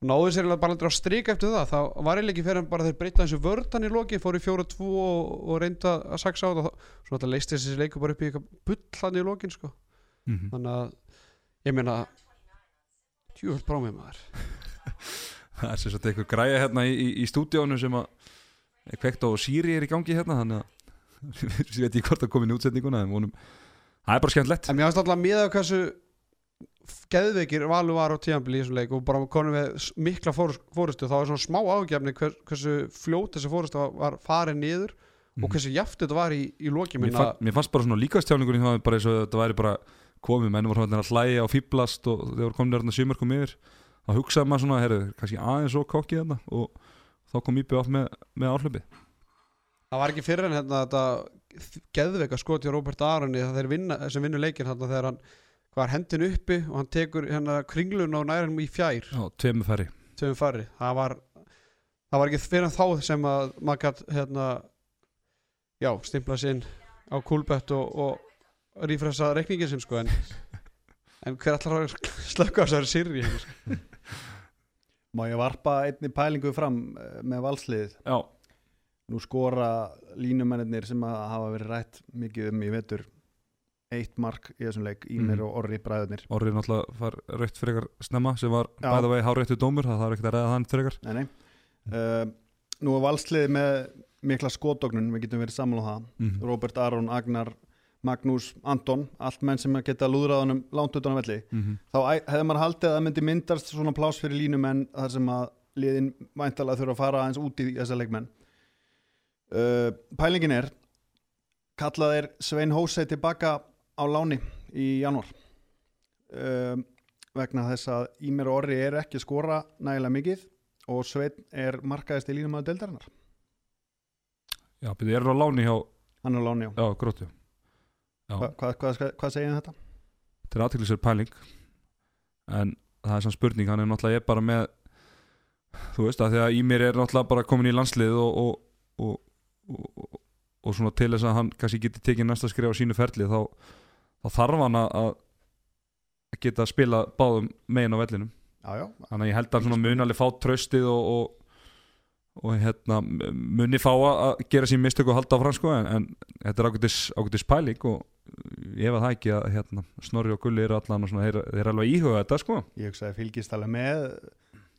S4: og náðu sér bara aldrei á strik eftir það. Þá var eiginlega ekki fyrir hann bara þeir breyta þessu vördan í loki fór í fjóra tvo og, og reynda að saksa á það svo alltaf leist þessi leiku bara upp í eitthvað bull hann í lokin sko.
S2: Mm -hmm.
S4: þannig að ég meina djúvöld brámið maður
S2: Það er sem sagt eitthvað græja hérna í, í, í stúdíónu sem að kveikt á Siri er í gangi hérna þannig að ég veit ekki hvort það komið í útsetninguna en vonum, það er bara skemmtilegt
S4: En mér finnst alltaf miða hversu geðveikir valur var á tíðanbili í þessum leik og bara konum við mikla fór- fórustu þá er svona smá ágjafni hver, hversu fljót þessi fórustu var, farið niður og hversu jaft þetta var í, í
S2: Mhm. mér, fann, mér fannst bara svona líkastjáningur það var bara eins og þetta væri bara komið menn voru hérna að hlæja og fýblast og þeir voru komin hérna sjömörkum yfir þá hugsaði maður svona, herru, kannski aðeins og kokkið þarna og þá kom af með, með áhlöpi
S4: það var ekki fyrir en hérna þetta geðveika skot í Robert Aroni vinna, sem vinnur leikin hérna þegar hann var hendin uppi og hann tekur hérna kringlun á nærinn í fjær.
S2: Já, tveimur færri
S4: töfum farri það var, það var ekki fyrir en þá sem að maður gætt hérna já, stimpla sinn á kúlbett og, og rífressa reikningin sinn sko en, en hver allar að slökka þessari sirri hérna.
S3: Má ég varpa einni pælingu fram eh, með valsliðið
S2: Já,
S3: nú skora línumennir sem að hafa verið rætt mikið um í vetur eitt mark í þessum leik Ímir
S2: Mhm.
S3: og Orri bræðunir
S2: orðið náttúrulega far rautt frekar snemma sem var bæða vegi háréttu dómur það þarf ekkert að ræða þann frekar
S3: nei, nei. Uh, nú er valsliðið með mikla skotognun, við getum verið saman á það
S2: mm.
S3: Robert Aron, Agnar, Magnús, Anton allt menn sem geta lúðraðanum langt utan á velli.
S2: Mm
S3: þá æ- hefði maður haldið að það myndi myndast svona pláss fyrir línumenn þar sem að liðin væntalega þurfa að fara aðeins út í þessa leikmenn. Uh, pælingin er kallað er Svein Hósei tilbaka á láni í janúar. Uh, vegna þess að Ímir og Orri er ekki að skora nægilega mikið og Svein er markaðist í línum að deildarinnar.
S2: Já, byrju, ég er á láni hjá
S3: hann er á láni, já,
S2: Já, gróttu Já,
S3: Hva, hvað, hvað, segir þetta?
S2: þetta er aðteklisverð pæling. En það er svona spurning hann er náttúrulega ég bara með þú veist að því að Ímir er náttúrulega bara komin í landslið og og, og, og, og, svona til þess að hann kannski geti tekið næsta skrif á sínu ferli þá, þá þarf hann að geta að spila báðum megin á vellinum.
S3: Já, já,
S2: þannig að ég held að hann svona mun alveg fá tröstið og, og, og hérna muni fá að gera sín mistök og halda áfram sko en, en þetta er ágætis pæling og ég var það ekki að hérna, Snorri og Gulli eru allan og svona, þeir, þeir eru alveg að íhuga þetta sko
S3: ég hugsaði fylgist alveg með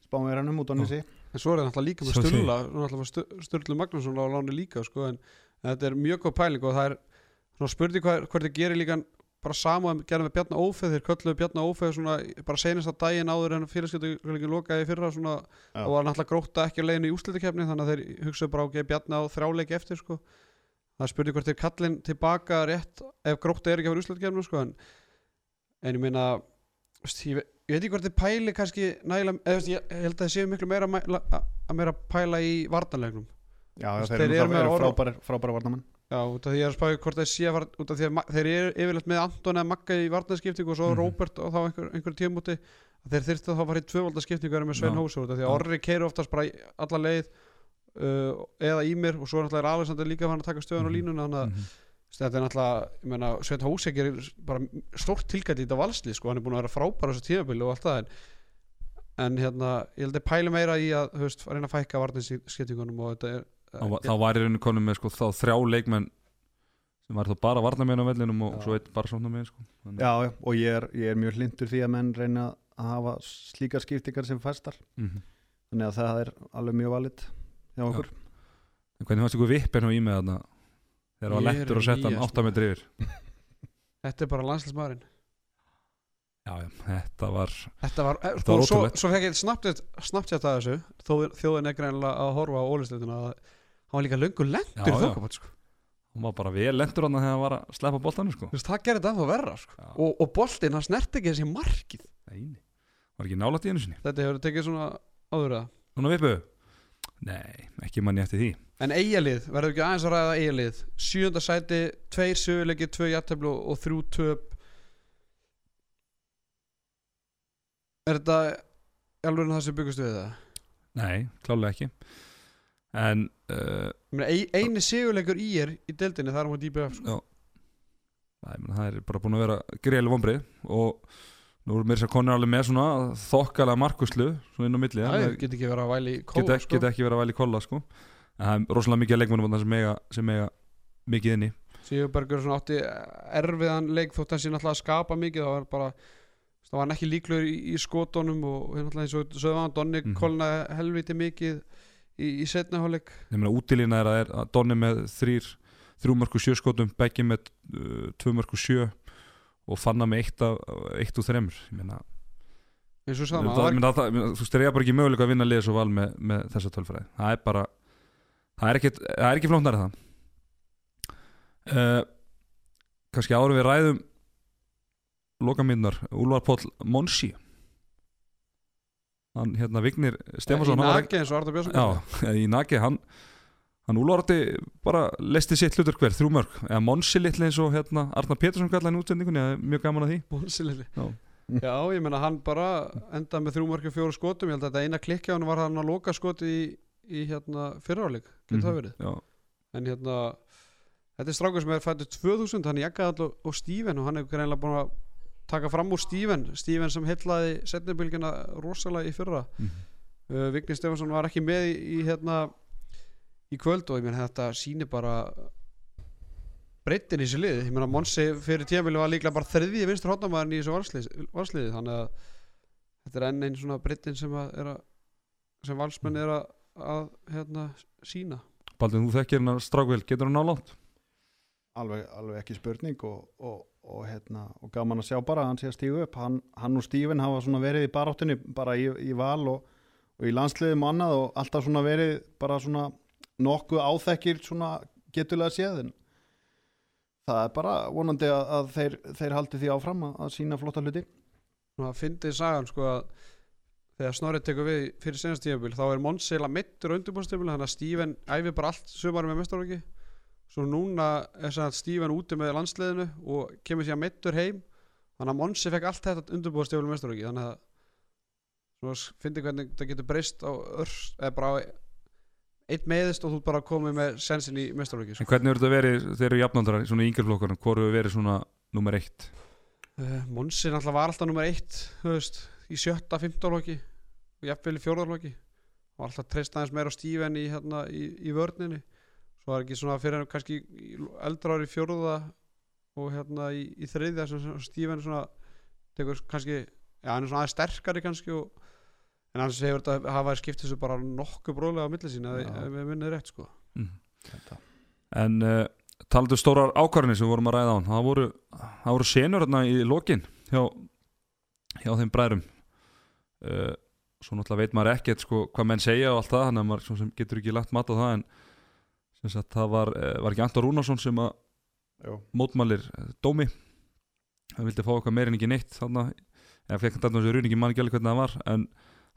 S3: spámverðanum út á nýsi
S4: en svo er það náttúrulega líka með. Sturla Stu- Sturlu Magnússon á láni líka sko en þetta er mjög góð pæling og það er svona spurning hvað, hvað þið gerir líka bara sama að gera með Bjarna Ófeð þeir kölluðu Bjarna Ófeð svona bara senast að daginn áður en fyrirskjöldugleikin lokaði í fyrra svona
S3: Já.
S4: og var náttúrulega gróta ekki að leiðin í úslitakefni þannig að þeir hugsaðu bara á okay, Bjarna á þrjáleiki eftir sko það er spurning hvort þeir kallin tilbaka rétt ef gróta er ekki að vera úslitakefni sko en, en ég meina ég, ég veit ekki hvort þeir pæli kannski nægilega, eða ég, ég held að þeir séu miklu meira að að að meira pæla í vartanlegnum
S3: Já, já
S4: Þeir
S3: þeir,
S4: eru orð-
S3: frábæri, frábæri varnamenn
S4: Já, út af því ég er að spáði hvort þeir sé að fara út af því að þeir eru yfirleitt með Anton eða Magga í varnaskiptingu og svo
S2: Mhm.
S4: Róbert og þá einhver, einhver tímúti þeir þyrftu þá að fara í tvövalda skiptingu með Svein. Hósur út af því að. Orri keiri oftast bara alla leið uh, eða Ímir og svo náttúrulega er Alexander líka fann að taka stöðun á
S2: Mhm.
S4: línuna þannig að
S2: Mhm.
S4: þetta er náttúrulega, ég meina, Sveit Hósek er bara stórt tilgætt í þetta valslið sko, hann er búin að vera frábæra á þessu tímabili og allt það en, en hérna, ég held að pæla meira í að, veist, að reyna að fækka varninskiptingunum og þetta er
S2: þá var- þá var í rauninu konum með sko, þá þrjá leikmenn sem var þá bara varnamenn á vellinum og
S3: Já.
S2: svo eitt bara svona með sko.
S3: Já, já, og ég er, ég er mjög hlindur því að menn reyna að hafa slíkar skiptingar sem fæstar
S2: Mhm.
S3: þannig að það er alveg mjög valit hjá okkur.
S2: Hvernig fannst ykkur vippin á ímið þarna? Þegar það var lettur að setja hann
S4: nýjast
S2: 8 metri yfir
S4: þetta er bara landslismæðurinn
S2: já, já, þetta var
S4: Þetta var, eh,
S2: Þetta
S4: sko,
S2: var
S4: svo,
S2: ótrúlegt.
S4: svo fekk ég snabbt þetta að þessu. Þó þjóðin er greinilega að horfa á ólistöðuna að hann var líka löngu
S2: já.
S4: þokkabot sko.
S2: hann var bara vel lentur hann þegar hann var að sleppa boltanum sko.
S4: Það gerir þetta ennþá verra sko. Og, og boltinn, hann snert ekki þessi markið.
S2: Nei, var ekki nálætt í einu sinni.
S4: Þetta hefur tekið svona áður að
S2: svona vippu nei, ekki manni eftir því.
S4: En eigalið, verður ekki aðeins að ræða eigalið sjönda sæti, tveir söguleiki tvö jættablu og þrjú töp. Er þetta alveg það sem byggust við það?
S2: nei, klálega ekki. En uh,
S4: Ég meina, ein- eini seguleikur í er í deildinni það er sko.
S2: já, Nei, menn, það er bara búin að vera greiðlega vombrið og nú er mér sér konur alveg með svona þokkalega markuslu svona inn á milli
S4: það get ekki verið að væli kóla
S2: geta,
S4: sko.
S2: geta ekki verið að væli kolla sko. en það er rosalega mikið að leikmennum sem eiga, sem eiga mikið inni
S4: Sigurbergur svona átti erfiðan leik þótt hann sé náttúrulega að skapa mikið það var bara það var hann ekki líklegur í, í skotunum og hérna náttúrulega eins og sögðu hann Donni
S2: Mhm.
S4: kolna helviti mikið í, í setna hálfleik
S2: ég meina útilína er að, er Donni með þrýr þrjú mörku sjö skotum, Beggi með uh, tvö mörku sjö og fanna með eitt, af, eitt úr þremur ég meina,
S4: og
S2: það, það,
S4: það
S2: það, þú veist, þeir eiga bara ekki möguleika að vinna liðs og val með, með þessa tölfræði. Það er bara það er ekki, það er ekki flóknar það. Uh, kannski árum við ræðum lokamindnar Úlfar Póll Monsi. Hann hérna Vignir Stefansson
S4: í
S2: hann var
S4: naki eins og Arda Björnsson
S2: Já, í naki hann hann Úlfarti bara lesti sitt hlutur hver, þrjú mörg eða Monsi litli eins og hérna Arnar Pétursson kallaði hann útsendingunni, það er mjög gaman að því.
S4: Bónsilili.
S2: Já.
S4: Já, ég meina hann bara endaði með þrjú mörgum fjóru skotum. Ég held að þetta eina klikki á hann var hann að loka skoti í, í hérna fyrraáleik. Getur það verið,
S2: Já,
S4: en hérna þetta er strákur sem er fættur 2000 hann jakkaði all og Steven og hann er greinlega búin að taka fram úr Steven. Steven sem hellaði setnibilgina rosalega í fyrra.
S2: Mhm.
S4: uh, Vigni Stefansson var ekki með í, í hérna í kvöld og ég meina þetta sýnir bara breytin í þessu liði. Ég meina Monsi fyrir tímabili var líklega bara þriði vinstur hóttamæðin í þessu valsliði, valsliði þannig að þetta er enn einn svona breytin sem að er að sem valsmenn er að, að hérna sína
S2: Baldur, þú þekkir hennar strákvel, getur hann nálátt?
S3: alveg, alveg ekki spurning og, og, og, hérna, og gaman að sjá bara að hann sé að stígu upp. Hann, hann og Stífin hafa svona verið í baráttunni bara í, í val og, og í landsliðum og annað og alltaf svona verið bara svona nokkuð áþekkir svona getulega séðin það er bara vonandi að, að þeir, þeir haldi því áfram að, að sína flotta hluti.
S4: Svona fyndið sagan sko að þegar Snorri tekur við fyrir senast tímabil þá er Monsela mittur á undirbúrstímabil þannig að Steven æfi bara allt sumari með mestarvaki svo núna er að Steven úti með landsliðinu og kemur sér mittur heim þannig að Monsi fekk allt þetta undirbúrstímabil með mestarvaki þannig að fyndið hvernig það getur breyst á örs á eitt meðist og þú bara komið með sensin í mestarvaki
S2: En hvernig eru þetta verið, þeir eru jafnandrar svona í yngjörflokkarinn, hvor hefur verið svona nummer eitt?
S4: Uh, Monsi náttúrulega var alltaf nummer eitt þú veist, í sjötta, fimmtálokki og jafnvel í fjórðarlokki og alltaf treyst aðeins meira á Stíven í, hérna, í, í vörninni. Svo var ekki svona fyrir kannski eldra ári í fjórða og hérna í, í þriðja Stíven svona tekur kannski, já hann er svona aðeins sterkari kannski og, en hans hefur þetta hafa skipt þessu bara nokkuð bróðlega á milli sín ef við minnið rétt sko
S2: Mm. En uh, talandu stórar ákvarðinni sem við vorum að ræða á hann, það voru, það voru senur hérna í lokin hjá, hjá þeim bræðrum. Uh, svo náttúrulega veit maður ekkert sko, hvað menn segja og allt það, þannig að maður svo sem getur ekki lagt mat á það en það var, uh, var ekki Anton Rúnarsson sem að
S3: Jó.
S2: mótmælir eh, dómi hann vildi fá okkar meir en ekki neitt þannig eða fekk hann þarna þessu runingi mann ekki alveg hvernig það var en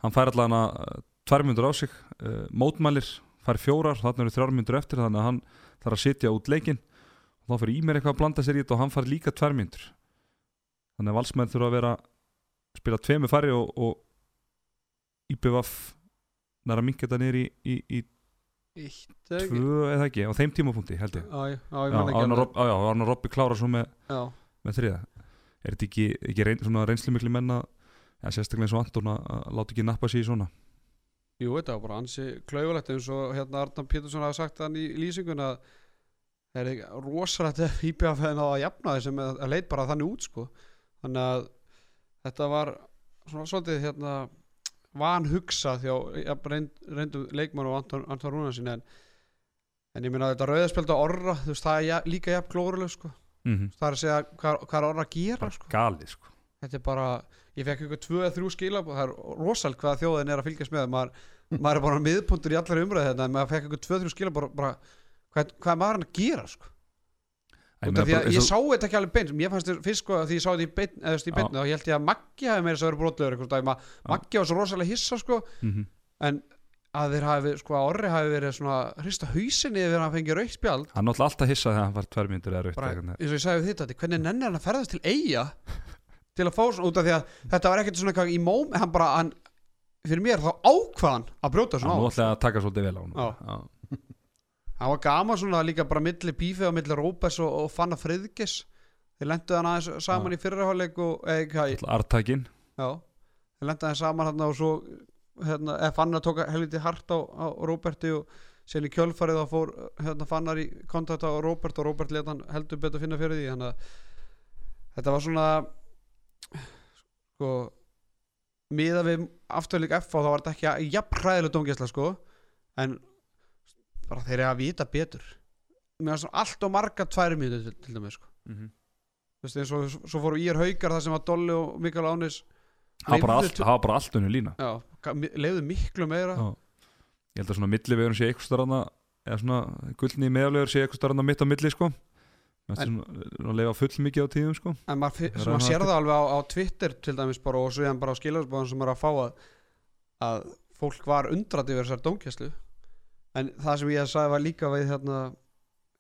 S2: hann fær allan að tvær myndur á sig uh, mótmælir, fær fjórar þarna eru þrjár myndur eftir þannig að hann þarf að sitja út leikinn. Og þá fyrir Ímer eitthvað að blanda sér í þetta og hann fær líka tvær myndur þannig að valsmenn þurfa að vera spila tveimu færri og, og IPVF næra minka þetta niður í, í, í tvö eða ekki, á þeim tímapunkti held ég.
S4: Já, já,
S2: Arnar Robby klára svo með, með þriða er þetta ekki, ekki reyn, svona reynslu miklu menn að ja, sérstaklega eins og Anton að láta ekki nappa sig í svona
S4: jú, þetta var bara ansi klaufulegt eins og hérna Arnar Pétursson hafa sagt hann í lýsingun að það er hefði náða að jafna þessum að leit bara þannig út sko þannig að þetta var svona svolítið hérna van hugsa þjá jafn reynd, reyndum leikmann og Anton, Anton Rúnarsin en, en ég minna að þetta rauðaspjölda orra þú veist það er ja, líka jafn glóruleg sko
S2: mm -hmm.
S4: það er að segja hvað, hvað orra gera sko
S2: galið sko.
S4: Þetta er bara, ég fekk eitthvað tvö eða þrjú skila og það er rosalt hvað þjóðin er að fylgjast með. Maður, maður er bara miðpuntur í allar umræði þetta en maður fekk eitthvað tvö, þrjú skila bara, bara hvað, hvað er maður hann að gera sko?
S2: Ég
S4: Út af því að ég
S2: og-
S4: sá þetta ekki alveg beint mér fannst þetta fyrst sko því ég sá þetta í beint, eða, þú veist, í
S2: Já.
S4: beint þá held ég að Maggi hafi meira að vera brotlegur einhvers dag, Ma- Maggi var svo rosalega hissa sko.
S2: Mhm.
S4: en að þeir hafi, sko að Orri hafi verið svona hrista hausinni að hann fengi raukt spjald.
S2: Hann náttúrulega alltaf hissað þegar hann var tvær myndir eða rautt
S4: eins og ég sagði við þetta hvernig nennir hann að ferðast til eiga til að fá svona út af því að þetta var ekkert svona eitthvað í móm hann bara, hann, fyrir mér þá ákvaðan að brjóta
S2: hann
S4: svona á
S2: nú ætlaði að taka svolítið vel á hann
S4: hann var gaman svona líka bara milli bífið og milli Róbers og, og Fanna Friðgis þeir lendu hann aðeins saman
S2: Já.
S4: í fyrirháleik
S2: artakinn
S4: já. Þeir lendu aðeins saman hann og svo hérna, eða Fanna tók helviti hart á, á Róberti og sen í kjölfarið þá fór hérna, Fannar í kontakt á Róbert og Róbert let hann heldur betur finna fyrir því. Þetta var svona sko miða við afturleik F þá var þetta ekki jafn hræðileg dóngjæsla sko. En bara þeir eru að vita betur. Mér svona allt og marga tværi mínútur til, til dæmis sko.
S2: Mhm.
S4: þú veist eins og svo fóru ír haukar þar sem var Dolly og Mikael Ánis
S2: það var bara það var bara allt unni lína.
S4: Já, leyfðu miklu meira.
S2: Já. ég held að svona millivegun sé eitthvað starfna eða svona gullni meðalvegur sé eitthvað starfna mitt á milli sko það er
S4: En-
S2: svona að lifa full mikið á tíðum sko.
S4: En maður, maður
S2: hann
S4: sér
S2: að-
S4: það alveg á, á Twitter til dæmis bara og svo ég bara á skilarsbóðan sem er að fá að, að fólk var undrat yfir þessar dómkjæslu en það sem ég sagði var líka við hérna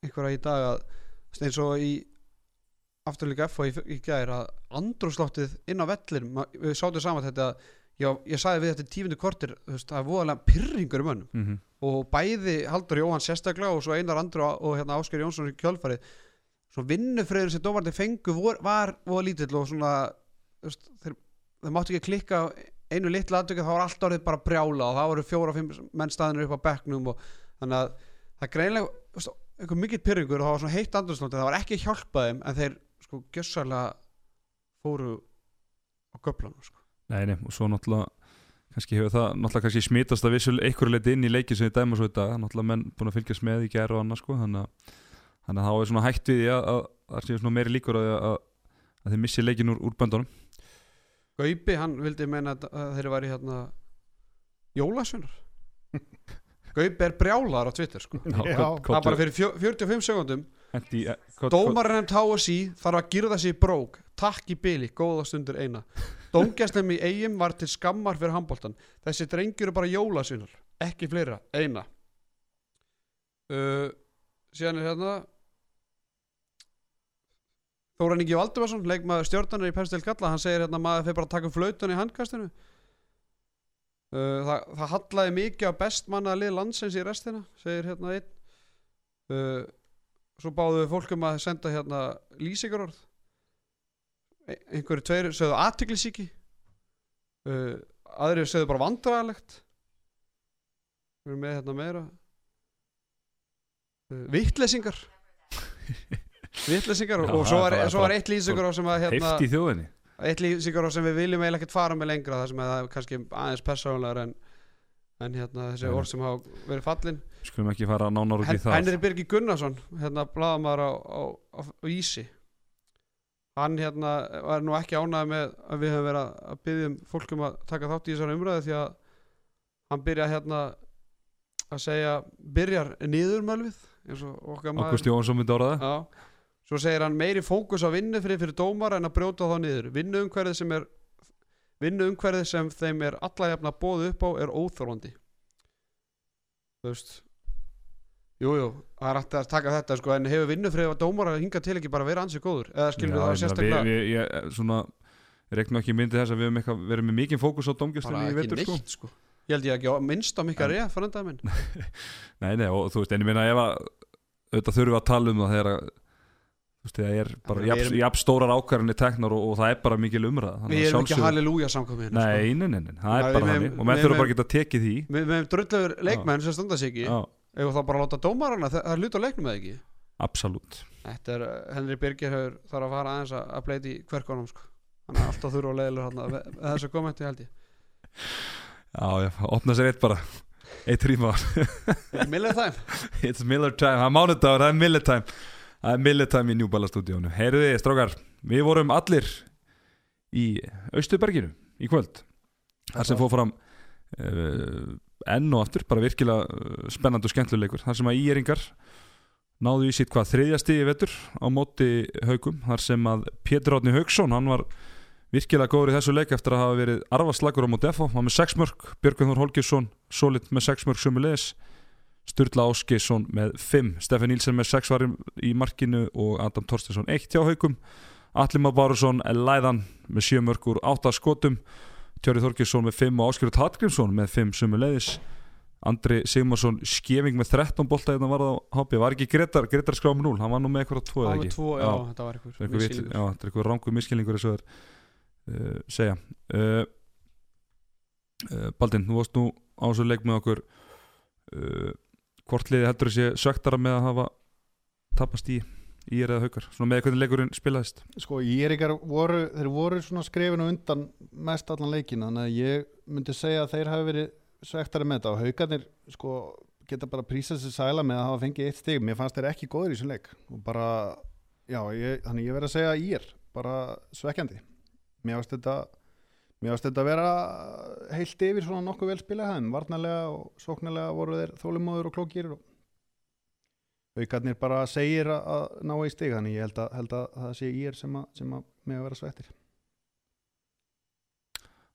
S4: einhverja í dag að eins og í afturleika F og í, gær að andrúsloftið inn á vellir við sátum saman þetta ég, ég sagði við þetta tífundu kortir það er voðalega pyrringur í mönnum.
S2: Mm -hmm.
S4: og bæði Haldur Jóhann sérstaklega og svo Einar Andru og hérna Ásker Jónsson í kjölfarið svo vinnufriður sem dómarni fengu vor, var voða lítill og svona þeir máttu ekki klikka einu litla aðtöku þá var allt orðið bara brjála og það voru fjóra, fimm menn staðinir upp á bekknum og þannig að það greinlega einhver mikill pyrringur og það var svona heitt andurslóti það var ekki að hjálpa þeim en þeir sko gjössalega fóru á göflunum sko.
S2: Nei, nei, og svo náttúrulega kannski hefur það náttúrulega kannski smitast að vissul einhverju leiti inn í leiki sem við dæma svo dag náttúrulega menn búin að fylgjast með í gæru og annað sko þannig að, þannig að þá er svona hægt við því að, að það sé svona meiri líkur að, að, að þeir missi leikin úr, úr böndunum.
S4: Gaupi, hann vildi meina að, að þeir væri hérna jólasveinar. Gaupi er brjálar á Twitter sko.
S3: Já.
S4: það er bara fyrir fjó, 45 sekundum Dómarinn HSI þarf að girða sig í brók. Takk í byli, góða stundur eina Dómgæslum í eigum var til skammar fyrir handbóltan Þessi drengjur eru bara jólasvinar Ekki fleira, eina uh, Síðan er hérna Þóran Ingi Valdimarsson leikmaður stjórnanar í Pestil Galla hann segir hérna maður fyrir bara að taka upp flautun í handkastinu. Uh, það, það hallaði mikið á bestmanna lið landsins í restina segir hérna einn. Uh, svo báðu við fólk um að senda hérna lýsingarorð. E einhverju tveir sögðu aðtiklisíki uh, aðri sögðu bara vandræðalegt. Við erum með hérna meira. Uh, vittlesingar vittlesingar og, svo var, svo var eitt lýsingarorð sem að hérna,
S2: heift í þjóðinni.
S4: Eitt lýsingarorð sem við viljum eiginlega ekkert fara með lengra það sem að það er kannski aðeins persónulegar en, en hérna þessi
S2: Nei.
S4: orð sem hafa verið fallin.
S2: Skulum ekki fara nánar út í það.
S4: Henry Birgir Gunnarsson hérna blaðamaður á, á, á, á Ísi. Hann hérna var nú ekki ánægð með að við höfum verið að- að byggja um fólk um að taka þátt í þessari umræðu því að hann byrja hérna að segja byrjar maður
S2: Ágúst Jónsson myndi
S4: Já. Svo segir hann meiri fókus á vinnufrið fyrir dómar en að brjóta þá niður. Vinnuumhverfið sem er vinnuumhverfið sem þeim er alla jafna bóð upp á er óþorvandi. Þú veist Jú, jú, það er hægt að taka þetta sko, en hefur vinnufrið að dómar að hinga til ekki bara vera ansið góður eða skilur við það sérstaklega
S2: við, við, ég, svona, reiknum ekki myndi þess að við eitthvað, verið með mikinn fókus á domgjastunni
S4: bara
S2: í vetur sko.
S4: sko. Ég held ég ekki á minnst á mikka reyð fyrir endaði minn
S2: Nei, nei, og þú veist, en ég meina ef að auðvitað þurfum við að tala um það þegar að þú veist, það er bara jafn, jafn stórar ákvarðanir teknar og, og það er bara mikil umræða
S4: Við erum ekki halleluja samkvæmið hérna sko.
S2: Nei, nei, nei, nei, það er bara þannig. og menn þurfa bara að geta tekið því.
S4: Við hefum drulllegur leikmenn sem standa sig ekki. Ef þá bara að láta dómarana, það er hlut á leiknum eða ekki?
S2: Absolutt.
S4: Þetta er, Henry Birgir hefur þarf að fara aðeins að, að bleiti hverkonum sko. Hann er alltaf þurfa og leiðilegur hann með, með þessu kommenti held ég.
S2: Já, já, opna sér eitt bara. Eitt ríma
S4: Millið þeim
S2: It's Miller time, það er mánudagur, það er Miller time Það er Miller time í New Balla stúdíónu Heyriði, strákar, við vorum allir í Austuberginu í kvöld. Þar sem fór fram uh, enn og aftur, bara virkilega uh, spennandi og skemmtluleikur, þar sem að íeringar náðu í sitt hvað þriðja stíði vetur á móti haugum, þar sem að Pétur Átni Haugsson, hann var virkilega góður í þessu leik eftir að hafa verið arfaslagur á móti FH, hann var með 6 mörg Björgvin Þór Holgesson, Solid með 6 mörg sömulegis Sturla Áskeisson með 5, Stefan Nílsen með 6 varum í markinu og Adam Torstensson 1 hjá haugum Allimar Bárusson Læðan með 7 mörg úr 8 skotum. Tjóri Þorkisson með 5 og Áskjörður Hallgrímsson með 5 sömulegis Andri Sigmarsson skefing með 13 bolta hérna var það á hoppi, var ekki Gretar, Gretar skráð með 0, hann var nú með eitthvað 2 eða
S4: Á
S2: ekki?
S4: tvo, já, þetta var
S2: Það
S4: eitthvað
S2: já, þetta er eitthvað rangu miskilningur það er uh, segja. Uh, uh, Baldin, þú varst nú á þessu leik með okkur uh, hvort liði heldur þessi söktara með að hafa tapast í í er eða haukar, svona með hvernig leikurinn spilaðist?
S3: Sko ykkar voru þeir voru svona skrifinu undan mest allan leikin þannig að ég myndi segja að þeir hafi verið svektari með þetta. Og haugarnir sko geta bara prísað sér sæla með að hafa fengið eitt stig. Mér fannst þeir ekki góður í þessum leik. Og bara, já, ég, þannig ég verið að segja er bara svekkjandi. Mér fannst þetta mér fannst þetta vera heilt yfir svona nokkuð vel spila hæðum, varnarlega og sóknarlega voru þeir þólumóður og klókir og aukarnir bara segir að, að ná í stig þannig ég held að, held að það sé ég sem að, sem að með að vera svektir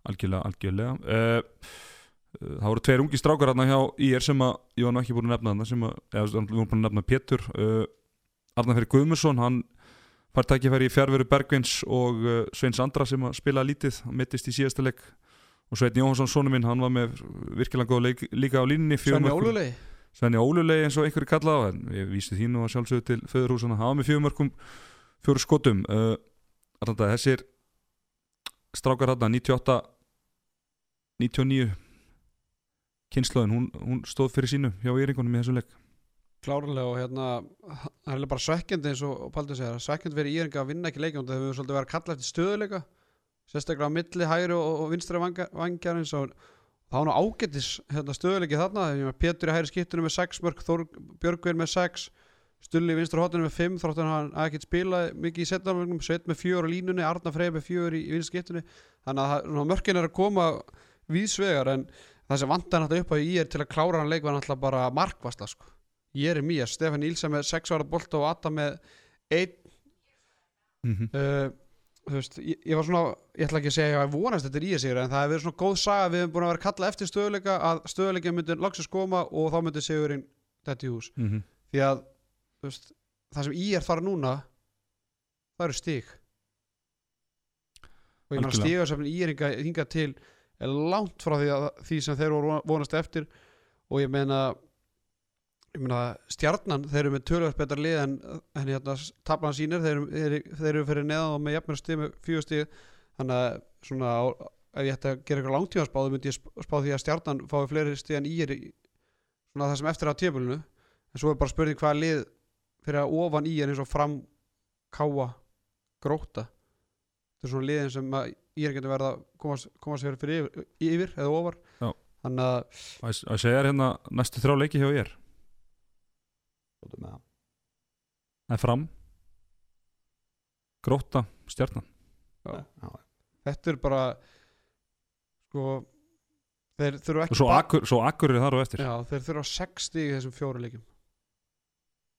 S2: algjörlega, algjörlega. Uh, uh, það voru tveir ungi strákar hérna hjá IR sem að ég var nú ekki búin að nefna þarna sem að, eða við vorum búin að nefna Pétur. Uh, Arnar Ferri Guðmundsson hann fær tækifæri í fjárveru Bergvins og uh, Sveins Andra sem að spila lítið hann mittist í síðasta leik. Og Svein Jóhansson sonu minn, hann var með virkilega góð leik líka á línunni fjögur
S4: Svenni
S2: mörkum.
S4: Ólulegi
S2: Svenni Ólulegi eins og einhverju kallaði á en ég vísi þínu og sjálfsögðu til föðurhúsana hann var með fjögur mörkum fjóru skotum. Uh, Arnanda, þessir strákar hann 98 99 kynnslóðin, hún, hún stóð fyrir sínu hjá Íringunum í þessum leik
S4: klárlega og hérna það er bara svekkjandi eins og Paldur segir svekkjandi verið íringa að vinna ekki leikjum það hefur svolítið verið að kalla eftir stöðuleika sérstaklega á milli hægri og, og vinstri vangjarins og það var nú ágættis hérna, stöðuleiki þarna. Pétur í hægri skiptinu með 6 mörg Björgvin með 6 Stulli í vinstri hotinu með 5 þróttur hann að ekkert spila mikið í setnarmörgum Sveit með 4 á línunni, Arna Frey með 4 í, í vinstri skiptinu. Þannig að mörkin er að Jeremías, Stefán Ílsen með 6 ára bolta og Adam með 1
S2: mm -hmm.
S4: uh, þú veist, ég, ég var svona ég ætla ekki að segja að ég vonast þetta er í sig en það hefur verið svona góð saga, við hefum búin að vera kalla eftir stöðuleika að stöðuleika myndi loksins koma og þá myndi sigurinn þetta í hús
S2: Mm -hmm.
S4: því að veist, það sem ég er þar núna það eru stig og ég
S2: Algjörlega.
S4: stigarsefnin í er hinga til langt frá því, að, því sem þeir voru vonast eftir og ég ég meina stjarnan þeir eru með tölvöld betra lið en, en hérna tablan sínir þeir, eru- þeir, eru fyrir neðan og með jafnir stig með fjögur stig. Þannig að svona á, ef ég ætti að gera eitthvað langtímaspáðu myndi ég sp- spá því að stjarnan fái fleiri stig en í er svona það sem eftir á tímulinu en svo er bara spurning hvaða lið fyrir að ofan í er eins og fram káa gróta þetta er svona liðin sem að í er getur verið að komast, komast fyrir, fyrir yfir, yfir eða ofar.
S2: Já.
S4: þannig að
S2: að að segja hérna næstu þrjá leiki hjá ég Er fram. Gróta, stjarnan.
S4: Já,
S3: Já,
S4: þetta er bara sko þeir þurfa
S2: og
S4: ekki
S2: svo, akkur, svo akkur er þar og eftir.
S4: Já, þeir þurfa 6 stig í þessum fjóru leikjum.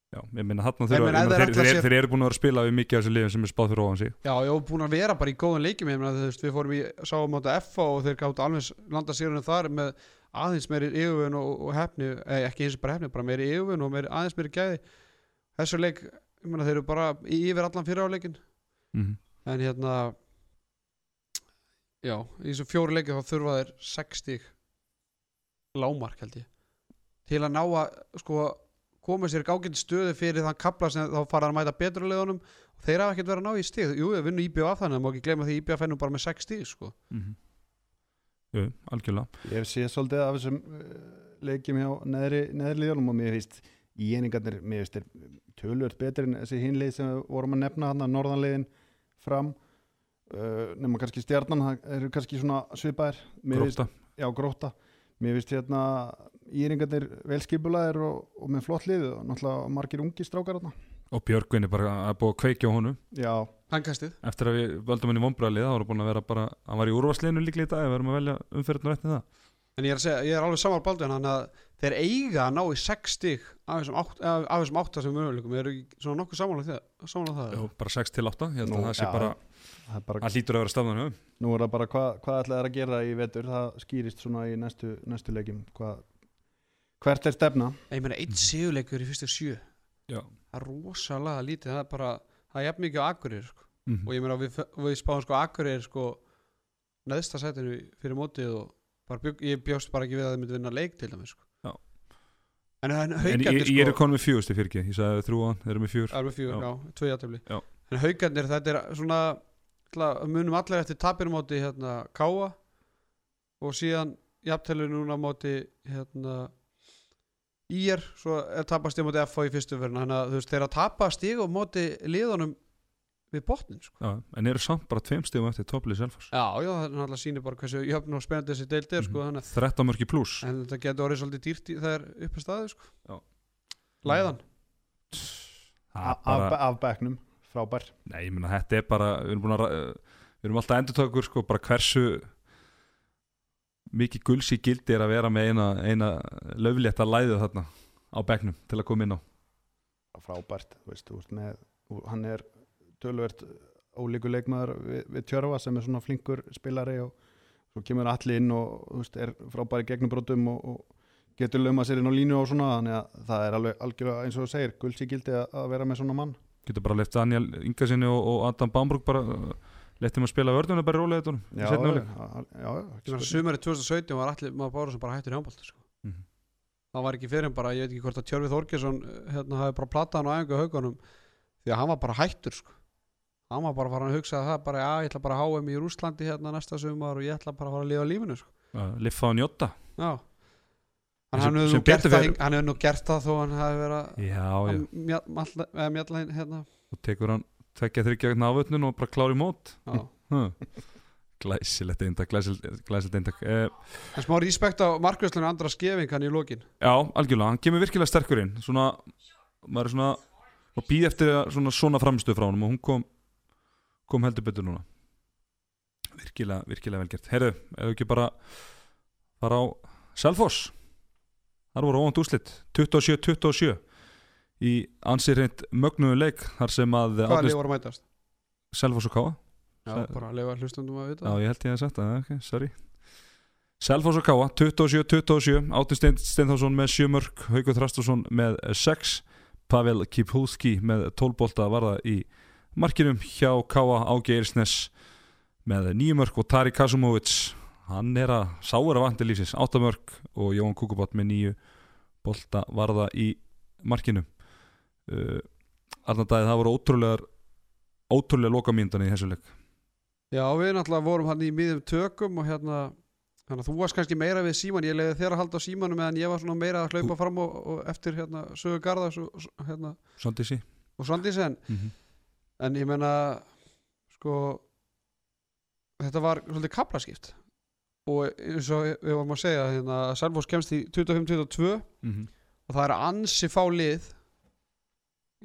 S2: Já, ég meina þarna þurfa,
S4: þeir
S2: þeir, þeir,
S4: sér-
S2: þeir eru búin að vera að spila við mikið af þessu liðum sem er spáð fyrir ofan sig.
S4: Já, ég var búin að vera bara í góðan leikjum ég meina, þú veist, við fórum í, sáum átta FA og þeir gáttu alveg landa sérunum þar með aðeins meiri yfirvun og, og hefni eh, ekki eins og bara hefni, bara meiri yfirvun og meiri, aðeins meiri gæði. Þessu leik, ég meina, þeir eru bara yfir allan fyrir áleikin
S2: mm -hmm.
S4: en hérna já, í þessum fjóru leikjum þá þurfa þeir 6 stig lámark held ég. Til að ná að sko koma sér gáginn stöðu fyrir þann kapla sem þá fara að mæta betra leðunum og þeir hafa ekkert verið að ná í stig. Jú, við vinnum IBF þannig, það má ekki gleyma því IBF fennum bara með 6 stig sko.
S2: mm Jú, algjörlega.
S3: Ég séð svolítið af þessum uh, leikjum hjá neðri, liðunum og mér finnst í einingarnir, mér finnst þeir tölvöld betri en þessi hinlið sem við vorum að nefna hann að norðanliðin fram. Uh, nema kannski stjarnan það eru kannski svona svipaðir. Mér finnst-
S2: Gróta
S3: Já, gróta Mér finnst hérna íringarnir velskipulaðir og, og með flott lið og náttúrulega margir ungi strákar hérna
S2: og Björgvin er bara að búa að kveikja honum.
S3: Já,
S4: Hankastið
S2: eftir að við völdum henni vombræðlið þá voru búin að vera bara, hann var í úrvarsliðinu líklega í dag við verum að velja umferðinu rétti það.
S4: En ég er að segja, ég er alveg saman baldur hann að þeir eiga að ná í 6 stig af þessum, átt, af, af þessum 8 sem möguleikum. Eru ekki svona nokkuð samanlega það, samanlega það?
S2: Jú, bara 6 til 8, ég held
S3: Nú,
S2: að það sé
S3: já.
S2: bara
S3: það bara
S2: hann hlýtur að vera stafnum hjá
S3: Nú er það bara hvað, hvað ætlaði að gera í vetur? Það skýrist svona í næstu, næstu leikjum. Hvað, hvert er stefna?
S4: Ég meina, einn sigurleikur í fyrstu sjö.
S2: Já.
S4: Það er rosalega lítið, það er bara það er jafn mikið á Akureyri sko.
S2: mm
S4: og ég meina, við, við spáðum sko Akureyri sko neðsta sætinu fyrir mótið og bygg, ég bjóst bara ekki við að þið myndi vinna leik til dæmis sko. En, en
S2: en ég, ég er
S4: sko
S2: konum með fjögusti fyrir ekki ég sagði þrjú án, þeir eru með fjör
S4: Alveg fjögur,
S2: Já.
S4: já, tvö játtöfli
S2: Já.
S4: En haugarnir, þetta er svona munum allir eftir tapir móti hérna, Káa og síðan jafntölu núna móti hérna Ír, svo er tapast ég móti FH í fyrstu verðin þannig að þú veist, þeir að tapa stig og móti liðunum við botnin sko.
S2: Já, en eru samt bara tveim stegum eftir topplið Selfoss.
S4: Já, já, það er náttúrulega sýnir bara hversu jöfn og spennandi þessi deild er sko, þannig,
S2: 13 mörki pluss
S4: að- en þetta getur orðið svolítið dýrt í, það er upp að staði sko.
S2: Já.
S4: Læðan
S2: bara,
S3: af bekknum, frábær.
S2: Nei, ég meina þetta er bara við erum búin að ra- við erum alltaf endurtökur sko, bara hversu mikið gulls í gildi er að vera með eina, eina löflétta læðu þarna á bekknum til að koma inn á.
S3: Frábært, þú veist, þú veist með, hann er tölvert ólíku leikmaður við, við Tjörfa sem er svona flinkur spilari og svo kemur allir inn og þú veist, er frábæri gegnubrótum og, og getur lögma sér inn á línu og svona þannig að það er alveg algjörlega eins og þú segir gulds í gildi að, að vera með svona mann.
S2: Getur bara left Daniel Inga sinni og, og Adam Bambrug bara lettum að spila vörðuna bara í rólega þetta
S3: já,
S2: setna
S3: já, já, já,
S4: meina, Sumarið 2017 var allir maður bára sem bara hættur í handbólt sko.
S2: Mhm.
S4: það var ekki fyrir en bara, ég veit ekki hvort að Tjörfi Þorgesson hérna hafi bara platað hann á æfingu haugunum því að hann var bara hættur sko. hann var bara farin að hugsa það bara, já, ég ætla bara að háa mig í Rúslandi hérna næsta sumar og ég ætla bara að fara að lifa lífinu sko.
S2: Liffa á njóta
S4: já hann hefur nú, gert það
S2: fer-
S4: hing- hann hefur nú gert það þó hann hafi verið að
S2: já, já,
S4: að mjalla hérna
S2: og tekur hann tvekja þryggja vegna ávötnun og bara klári mót. Glæsilegt eindak glæsilegt, eindak eh,
S4: en smá respekt á markvæslunum andra skefing hann í lokin.
S2: Já, algjörlega, hann kemur virkilega sterkur inn. Svona, maður er svona og býð eftir svona, svona framstöð frá hann og hún kom, kom heldur betur núna. Virkilega, virkilega velgert ef við ekki bara fara á Selfoss. Þar voru óvand úslit 27-27 í ansið reynd mögnuðu leik þar sem að
S4: hvaða lið voru að mætast?
S2: Selfoss og Káa
S4: já,
S2: Sæ-
S4: bara að lefa hlustundum að vita.
S2: Já, ég held ég að sagt það, ok, sorry. Selfoss og Káa, 27-27 Átni Stein, Steinþórsson með 7 mörg Haukur Þrastarsson með 6 Pavel Kipulski með 12 bolta varða í markinum hjá Káa Ági Eirsnes með 9 mörg og Tari Kasumovic hann er að sáur að vandi lífsins. 8 mörg og Jón Kukubot með 9 bolta varða í markinu uh, Allan dagið það voru ótrúlegar ótrúlega loka míndan í þessu leik.
S4: Já, við náttúrulega vorum hann í miðum tökum og hérna þannig að þú varst kannski meira við síman ég leiði þér að halda á símanu meðan ég var svona meira að hlaupa fram og, og eftir hérna sögu Garðars og, hérna,
S2: Svandísi.
S4: og Svandís en,
S2: mm -hmm.
S4: en ég menna sko þetta var svolítið kaplaskipt. Og eins og við varum að segja hérna, að Selfoss kemst í 25-22
S2: Mm -hmm.
S4: og það er ansi fá lið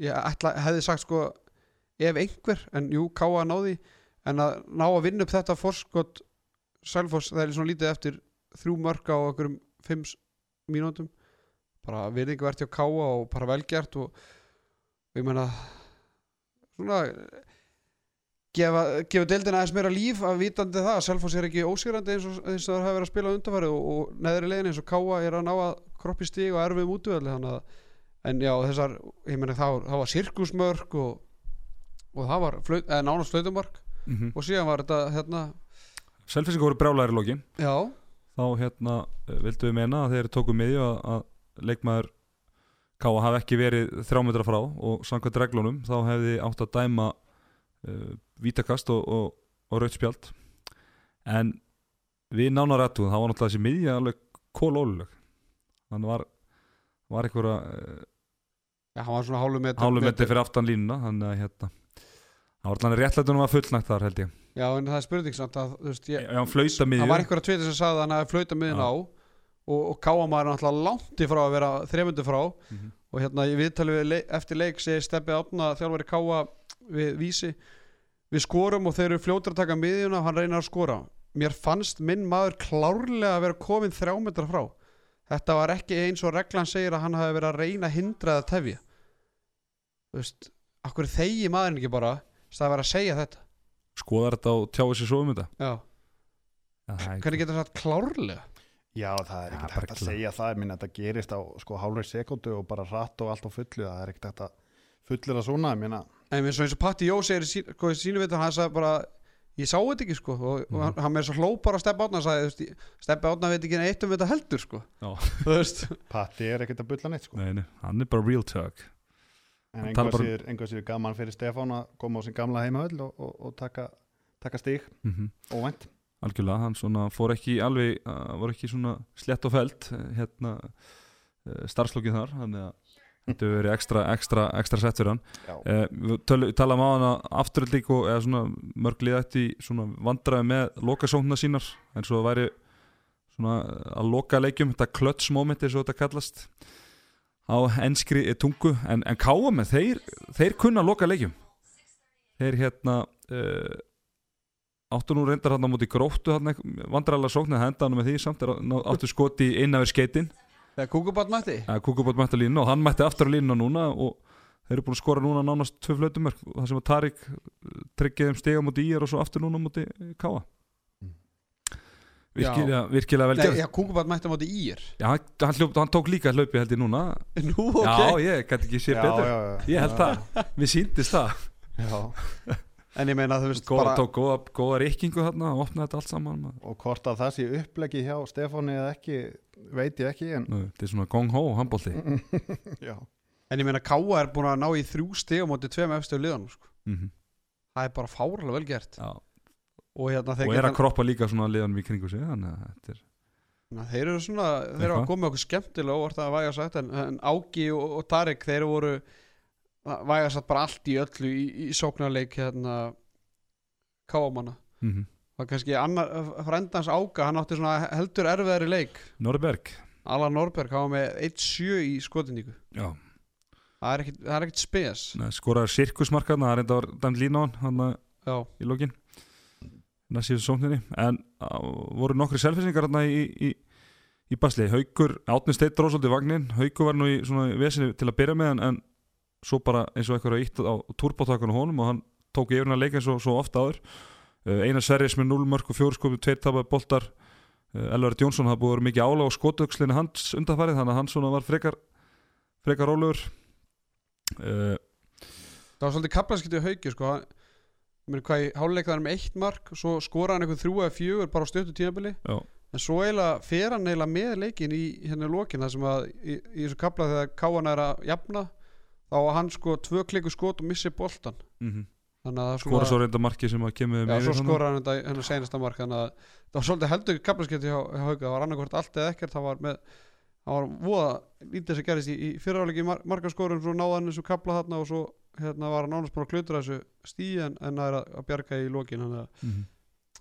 S4: ég ætla, hefði sagt sko ef einhver, en jú, Káa náði en að ná að vinna upp þetta forskot Selfoss, það er svona lítið eftir þrjú mörg á okkur um fimm mínútum. Bara virðingu verðt hjá Káa og bara velgjart og, ég meina svona gefa, gefa deildina aðeins meira líf að vitandi það að Selfoss er ekki ósýrandi eins og, eins og það hafa verið að spila undanfæri og, og neðri legin eins og Káa er að ná að kroppi stíg og erfið útvöðli þannig að en já þessar, ég meina það, var- það var sirkusmörk og, og það var flaut, nánast flautumark.
S2: Mm
S4: og síðan var þetta hérna
S2: Selfissingar voru brjálæri í lokin.
S4: Já,
S2: þá hérna eh, vildum við meina að þeir tóku miðju að, að leikmaður Káa hafi ekki verið þrjá metra frá og samkvæmt reglunum þá hefði átt að dæma uh, vítakast og, og, og rautspjald en við nánar rættum það var náttúrulega þessi miðja alveg kólóluleg þannig var, var einhverja uh,
S4: Já, hann var svona hálfu metri
S2: hálfum metri fyrir aftan línuna þannig að hérna það var allan réttlætunum að fullnægt þar held ég.
S4: Já, en það er spurning samt að þú veist, ég,
S2: Já, hann flauta miðju.
S4: það var einhverja tviti sem sagði að hann hefði flauta
S2: Já.
S4: á og, og káamaður er náttúrulega langt í frá að vera þremundu frá.
S2: Mhm.
S4: og hérna ég viðtali við leik, eftir leik segir Steppi Átna þjálfari káa við vísi við skorum og þeir eru fljótur að taka miðjuna og hann reynir að skora. Mér fannst minn maður klárlega að vera komin þrjá metra frá þetta var ekki eins og reglan segir að hann hafi verið að reyna að hindra eða tefja. Þú veist, akkur þegi maðurinn ekki bara það var að segja þetta?
S2: Skoðar þetta og tjáði sér svo um þetta?
S4: Já.
S2: Það er
S4: hvernig getur það sagt klárlega?
S3: Já, það er ekkert
S2: bara
S3: hægt að segja það, ég minna þetta gerist á sko hálfur sekundu og bara rætt og allt á fullu, það er ekkert hægt að fullir að svona, ég minna,
S4: En eins og eins og Patti Jó segir í sko, sínu vitur, hann sagði bara ég sá þetta ekki sko og, og hann, hann með svo hlópar á steppa átna sagði, þú veist, steppa átna veit ekki eitt um þetta heldur sko.
S3: Patti er ekkert að bulla neitt sko.
S2: Nei, nei, hann er bara real talk.
S3: En einhvað síður gaman fyrir Stefán að koma á sin gamla heimahöll og, og, og taka, taka stík,
S2: mm
S3: óvænt.
S2: algjörlega, hann svona fór ekki alveg, uh, voru ekki svona slett og felt eh, hérna uh, starfslokið þar, þannig að þetta hefur verið ekstra, ekstra, ekstra sett fyrir hann. Uh, við talaðum á hann að afturöldík og eða svona mörg liðætti svona vandræði með lokasóknuna sínar eins og það væri svona að loka leikjum, þetta klöts moment eins og þetta kallast á enskri tungu, en, en káa með þeir, þeir kunna loka leikjum. Þeir hérna uh, áttu nú reyndar hann á móti gróttu vandræðalega sókn en henda hann með því samt áttu skoti inn af skeitin
S4: þegar kúkubat mætti?
S2: Kúkubót mætti á línu og hann mætti aftur á línu núna og þeir eru búin að skora núna nánast tvö flautumörk og það sem að Tarik tryggjaði um stiga múti í er og svo aftur núna múti Káa virkilega, virkilega vel gert.
S4: já, kúkubat mætti á móti ír
S2: já, hann, hann, hljóp, hann tók líka hlaupi held ég núna.
S4: Nú, ok.
S2: Já, ég gæti ekki sé betur.
S3: já, já.
S2: ég held það, mér síndist það.
S3: Já,
S4: En ég meina þú veist
S2: góða,
S4: bara
S2: tók góða, góða rikkingu þarna og opnaði þetta allt saman.
S3: Og hvort að það sé uppleggi hjá Stefáni eða ekki, veit ég ekki, en
S2: þetta er svona gong-ho handbólti
S3: já,
S4: En ég meina Káa er búin að ná í þrjú stig á móti tveim efstu liðanum sko.
S2: mm
S4: Það er bara fárlega vel gert.
S2: Já,
S4: Og hérna þeir
S2: og er að kroppa líka svona liðanum í kringu sig þannig að þetta er
S4: Na, þeir eru svona, þeir eru
S2: Eitthvað.
S4: að koma okkur skemmtilega óvart að væga sagt en, en Ági og, og Tarik þeir voru væga sagt bara allt í öllu í, í sóknarleik hérna káamanna
S2: mm
S4: og kannski frendans Ága hann átti svona heldur erfiðari leik.
S2: Norberg.
S4: Alan Norberg, hann var með 1-7 í skotindíku
S2: Já,
S4: það er er ekkit spes.
S2: Nei, skoraði sirkusmarkaðna, það er enda var dæmt lína á hann hann
S4: já,
S2: í lokin. Næst síðan sókninni. En voru nokkri selfisingar hann í, í, í basli, Haukur Átni Steit dróðsóldi vagnin, Haukur var nú í svona vesinu til að byrja með en, en svo bara eins og eitthvað ítt á turbótakanu honum og hann tók yfirna leika eins og svo ofta áður Einar Sverris með 0 mörg og 4 skopi, 2 tapaði boltar. Uh, Elvar Jónsson hafði búið mikið ála á skotökslinu hans undanfarið þannig að hann svona var frekar frekar rólegur. Uh,
S4: það var svolítið kaplaskiptið hauki sko. Mér hvað í háluleik það er með eitt mark svo skora hann eitthvað þrjú eða fjögur bara á stöttu tímabili.
S2: Já.
S4: en svo eiginlega fer hann eiginlega með leikin í hérna í lokin þar sem að í, í þessu kapla þegar Káan er að jafna þá hann sko tvö kliku skot og missi boltan
S2: mm
S4: það
S2: skora svo reynda marki sem að kemur
S4: Já, svo skora hann þetta hennar senasta mark þannig að það var svolítið heldur kaplaskipti hjá, Hauka. Það var annarkvort allt eða ekkert það var með það var voða lítið sem gerist í, í fyriráleiki mar markaskorun svo náða hann þessu kapla þarna og svo hérna var hann ánast bara að klutra þessu stíi en, það er að, að bjarga í lokin. Þannig að
S2: mm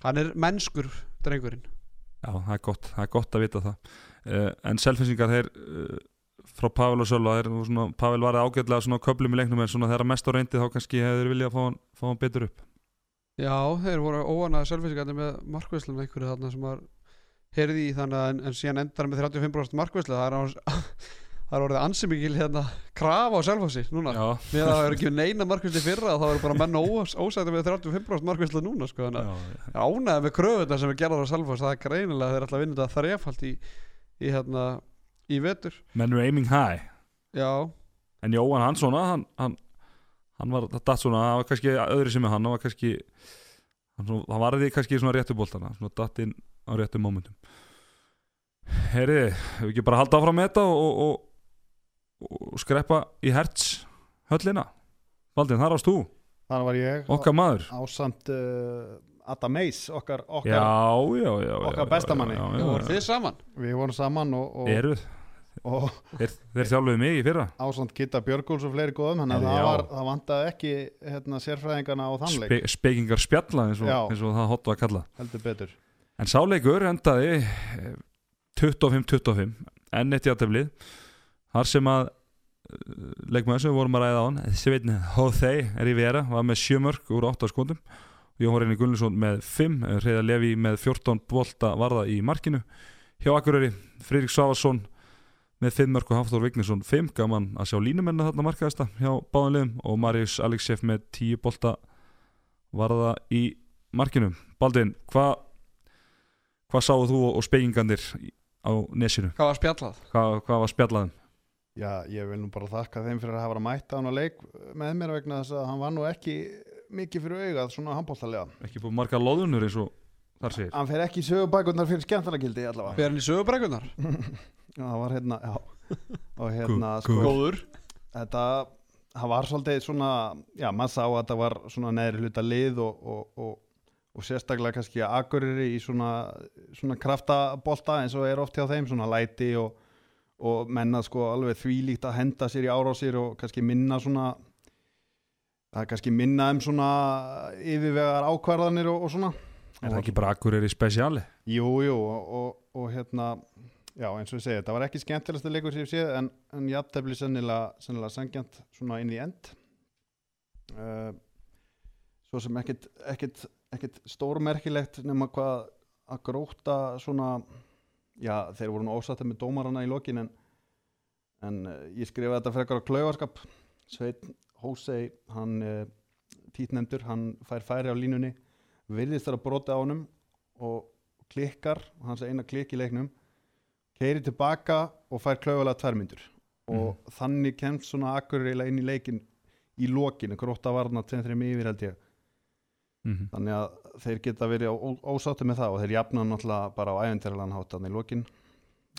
S4: hann er mennskur drengurinn.
S2: Já, það er gott, það er gott að vita það. Uh, En selfinsingar þeir uh, frá Pavel og Sölva þeir, Pavel var ágætlega svona á köflum í leiknum en þegar mest á reyndi þá kannski hefur viljað að fá hann, fá hann betur upp.
S4: Já, þeir voru óanaði selvfísikandi með markvæslum einhverju þarna sem var heyrði í þannig að en, en síðan endar með 35% markvæslu það er, á- það er orðið ansi mikil hérna krafa á selvfósi núna.
S2: Já,
S4: með að það er ekki neina markvæslu fyrra þá eru bara menn ós, ósætti með 35% markvæslu núna sko, þannig að
S2: já,
S4: ánæði með kröfuna sem er gerðar á selvfós það er greinilega að þeir ætla að vinna þetta þrefald í, í hérna í vetur.
S2: Menn eru aiming high.
S4: Já,
S2: En Jóhann hann svona hann, hann, hann var datt svona, það var kannski öðru sem með hann, hann var kannski hann, svona, hann varði kannski svona réttu bóltana svona datt inn á réttu momentum. Heyriði, hefur ekki bara halda áfram með þetta og, og, og skreppa í herts höllina? Baldin, þar ást þú,
S3: þannig var ég.
S2: Okkar maður.
S3: Ásamt uh, Adam Meis okkar,
S2: Já,
S3: okkar
S2: já, já, já
S3: okkar
S2: já,
S3: bestamanni.
S2: já, já,
S4: Þú
S2: já,
S4: voru þið saman?
S3: Við vorum saman og, og,
S2: Eruð,
S3: og
S2: þeir, þeir þjálfuðu mig í fyrra.
S3: ásamt Gitta Björgúls og fleiri góðum þannig að
S2: Heyrðu,
S3: það, það vantaði ekki hérna, sérfræðingana á þannleik
S2: Spe, Spekingar spjalla eins og, eins og það hot var að kalla
S3: heldur betur.
S2: En sáleikur endaði eh, 25-25 enn eitt játeflið þar sem að eh, leikmaður sem við vorum að ræða á hann Sveitni Hóþei er í vera var með 7 mörg úr 8 skotum. Jón Reyni Gunnarsson með 5 Hreiðar Levi með 14 bolta varða í markinu. Hjá Akureyri Friðrik Savarsson með 5 mörg og Hafþór Vignesson 5 gaman að sjá línumennu þarna markaðasta hjá báðan liðum og Marius Alexef með 10 bolta varða í markinu Baldin, hvað hvað sáðu þú og spekingandir á nesinu?
S4: Hvað var spjallað?
S2: Hvað, hvað var spjallaðum?
S3: Já, ég vil nú bara þakka þeim fyrir að hafa að mæta hann að leik með mér vegna þess að hann var nú ekki mikið fyrir augað svona handbóltalega
S2: Ekki búið margar loðunur eins og þar segir
S3: hann fer ekki í sögubækurnar fyrir skemmtarnagildi allavega
S4: Fyrir hann í sögubrækunar?
S3: Það var hérna, já. Og hérna, sko,
S4: Góður.
S3: þetta það var svolítið svona, já, maður sá að þetta var svona neðri hluta lið og, og, og, og sérstaklega kannski akuriri í svona, svona kraftabolta eins og er oft hjá þeim, svona læti og, og menna sko alveg þvílíkt að henda sér í árásir og kannski minna svona það er kannski minna um svona yfirvegar ákvarðanir og, og svona.
S2: Er það ekki bara akkur er í spesiali?
S3: Jú, jú, og, og, og hérna já, eins og ég segi, þetta var ekki skemmtilegsta leikur sem ég séð, en, en jafntefli sennilega, sennilega sangjant svona inn í end. Uh, svo sem ekkit, ekkit, ekkit stórmerkilegt nema hvað að gróta svona já, þeir voru nú ósatte með dómarana í lokin en, en uh, ég skrifaði þetta frekar á klaufarskap. Sveit Hósei, hann uh, títnefndur, hann fær færi á línunni virðist þar að brota á honum og klikkar, hans eina klikk í leiknum keiri tilbaka og fær klaufalega tværmyndur og þannig kemst svona akkur inn í leikin í lokinu, gróta varna 2-3 yfir held ég.
S2: Mm -hmm.
S3: þannig að þeir geta verið ó- ósáttir með það og þeir jafna náttúrulega bara á æventyralan hátan í lokin.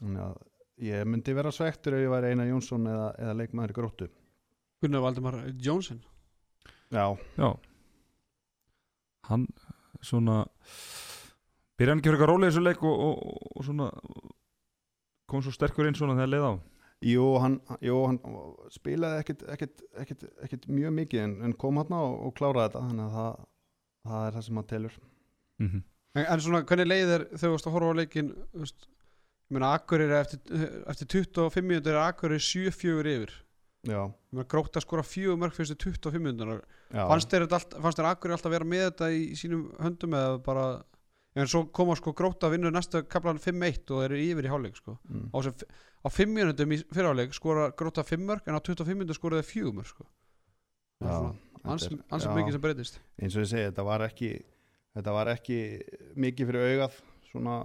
S3: Þannig að ég myndi vera svektur ef ég væri Einar Jónsson eða, eða leikmaður í gróttu.
S4: Gunnar Valdimar Jónsson?
S3: Já,
S2: Já. Hann svona byrja hann ekki fyrir eitthvað rólega í þessu leik og, og, og svona kom svo sterkur inn svona þegar leið á?
S3: Jú, hann, jú, hann spilaði ekkit, ekkit, ekkit, ekkit mjög mikið en, en kom hann og, og kláraði þetta þannig að það, það er það sem hann telur.
S2: Mm -hmm.
S4: en, en svona, hvernig leið er þegar þú varst að horfa á leikin þú veist, Ég meina, Akkurir er eftir, eftir 25 minútur er Akkurir 7-4 yfir. Meina, Gróta skora fjögur mörg fyrstu 25 minútur fannst þér Akkurir alltaf vera með þetta í sínum höndum eða bara En svo koma sko Gróta að vinna næsta kaplan 5-1 og eru yfir í hálfleik sko.
S3: mm.
S4: á, sem, á 5 minútum í fyrirháleik skora Gróta 5 mörg en á 25 minútur skora þeir 4 mörg sko.
S3: já
S4: Ans,
S3: þetta
S4: ans
S3: já.
S4: mikið sem breytist
S3: eins og ég segi, þetta var ekki þetta var ekki mikið fyrir augað svona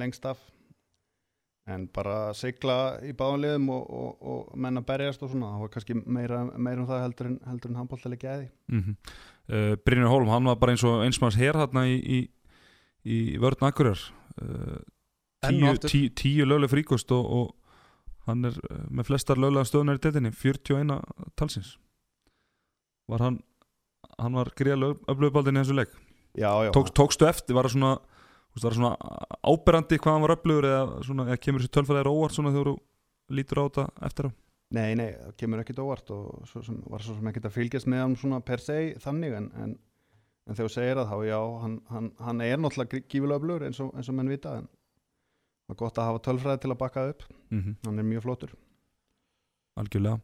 S3: lengst af en bara sigla í báðanliðum og, og, og menna berjast og svona, það var kannski meira, meira um það heldur en, heldur en handbóltali geði
S2: mm -hmm. uh, Brynjar Holm, hann var bara eins og einsmanns her þarna í, í, í vörn Akureyrar. Tíu,
S4: aftur.
S2: tí, tíu lögleg fríkost og, og hann er uh, með flestar löglega stöðunar í deildinni 41 talsins. Var hann hann var greiðlega öflugubaldin í þessu
S3: já,
S2: Tók, tókstu eftir, var það svona svona áberandi hvað hann var öflugur eða, svona, eða kemur þessi tölfæðir óvart svona þegar þú lítur á þetta eftir á?
S3: Nei, nei, það kemur ekkit óvart og svo sem, var svo sem ekkit að fylgjast með hann svona per se þannig en, en, en þegar þú segir að þá, já, hann, hann, hann er náttúrulega gífulega öflugur eins og, eins og menn vita en það er gott að hafa tölfræði til að bakka upp.
S2: Mm -hmm.
S3: hann er mjög flottur.
S2: Algjörlega.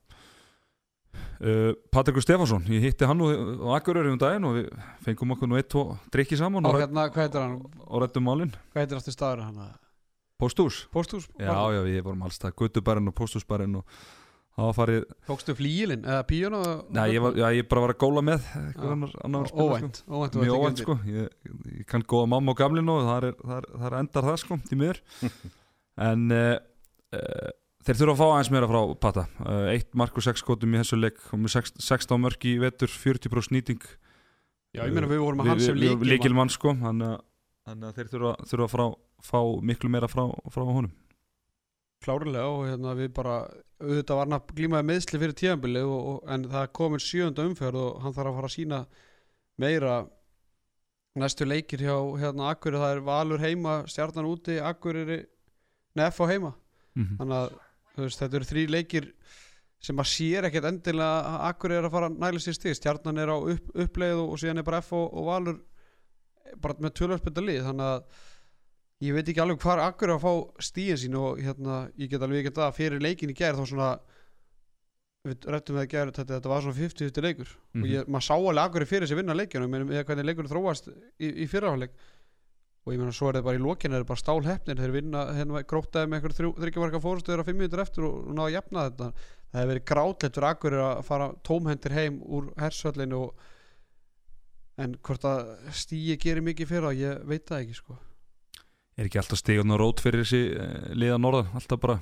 S2: Uh, Patrikur Stefansson, ég hitti hann á Akureyri um daginn og við fengum okkur nú eitt, tvo drikki saman
S4: og
S2: og,
S4: hérna, hvað heitir hann?
S2: og rættum málin.
S4: Hvað heitir aftur staður hann?
S2: Póstús,
S4: Pósthús
S2: já já við vorum alls það Guttubærin og Póstúsbærin og farið,
S4: tókstu flíilinn eða píjónu
S2: nei ég, var, já, ég bara var að góla með sko.
S4: óvænt, óvænt
S2: mjög óvænt sko. Ég, ég kann góða mamma og gamlin og það er, það er, það er endar það sko til miður. En uh, uh, þeir þurfa að fá aðeins meira frá Pata. Uh, eitt mark og sex skotum í þessu leik og með sex- 16 mörk í vetur 40% nýting.
S4: Já ég meina við vorum að hans sem
S2: líkil
S4: líkil
S2: mann sko þannig að, þeir þurfa, að fá miklu meira frá, frá honum
S4: klárlega og hérna við bara auðvitað var hann að glímaði meðsli fyrir og, en það komin sjönda umferð og hann þarf að fara að sína meira næstu leikir hjá hérna Akkur það er Valur heima, Stjarnan úti Akkur er nef á heima.
S2: Mhm.
S4: þannig að veist, þetta eru þrý leikir sem að sér ekkert endilega að Akkur er að fara að næla sér stig. Stjarnan er á upp, uppleið og, og síðan er bara F og, og Valur bara með tölvöldspölda lið. Þannig að ég veit ekki alveg hvað Akkur er að fá stíðin sín og hérna, ég get alveg ekki það fyrir leikin í gær þá svona við rættum við að gera þetta, þetta var svona 50-50 leikur.
S2: Mhm.
S4: og ég, maður sá alveg Akkur fyrir sér vinna leikjunum með hvernig leikur þróast í, í fyrrahálfleik og ég meina svo er þetta bara í lokinu er þetta bara stálhefnir þeir vinna hérna grótaði með einhver þryggjamarka fórustöður á fimm minútur eftir og, og náða að jafna þetta. Það hefur verið grátlegt fyrir Akkur að fara tómhendir heim úr hersöllinu og en hvort að stíi gerir mikið fyrir það, ég veit það ekki sko
S2: Er ekki alltaf stíðan og rót fyrir þessi uh, liða norðan? Alltaf bara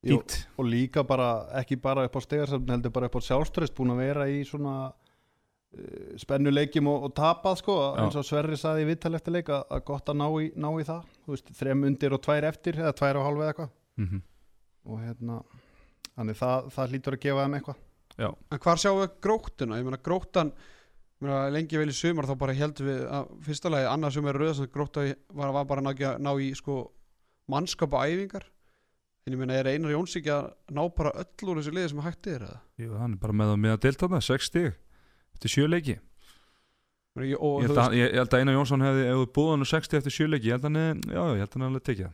S2: fínt.
S3: og líka bara, ekki bara upp á stegarsafn heldur bara upp á sjálfströst búin að vera í svona uh, spennuleikjum og, og tapað sko.
S2: Já.
S3: eins og Sverri saði í viðtal eftir leik að, að gott að ná í, ná í það. Þú veist, þrem undir og tvær eftir eða tvær og hálf eða eitthvað.
S2: Mm
S3: og hérna, þannig það, það hlýtur að gefa þeim eitthvað.
S4: En hvar sjáum við gróttuna? Ég meina gróttan lengi vel í sumar þá bara heldum við að fyrsta lagi annað sem er rauð sem grótta í- var, var bara að ná, í sko mannskap og æfingar. En ég meina er Einar Jóns ekki að ná bara öll úr þessu liði sem hægt er eða?
S2: Jú, hann er bara með að delta það 6 stíg Eftir sjö leiki.
S4: Ég, meina, ég, og,
S2: Ég held, að, ég, held að Einar Jónsson hefði Ef þú búið hann 60 eftir sjö leiki Ég held að hann hann hefði tekið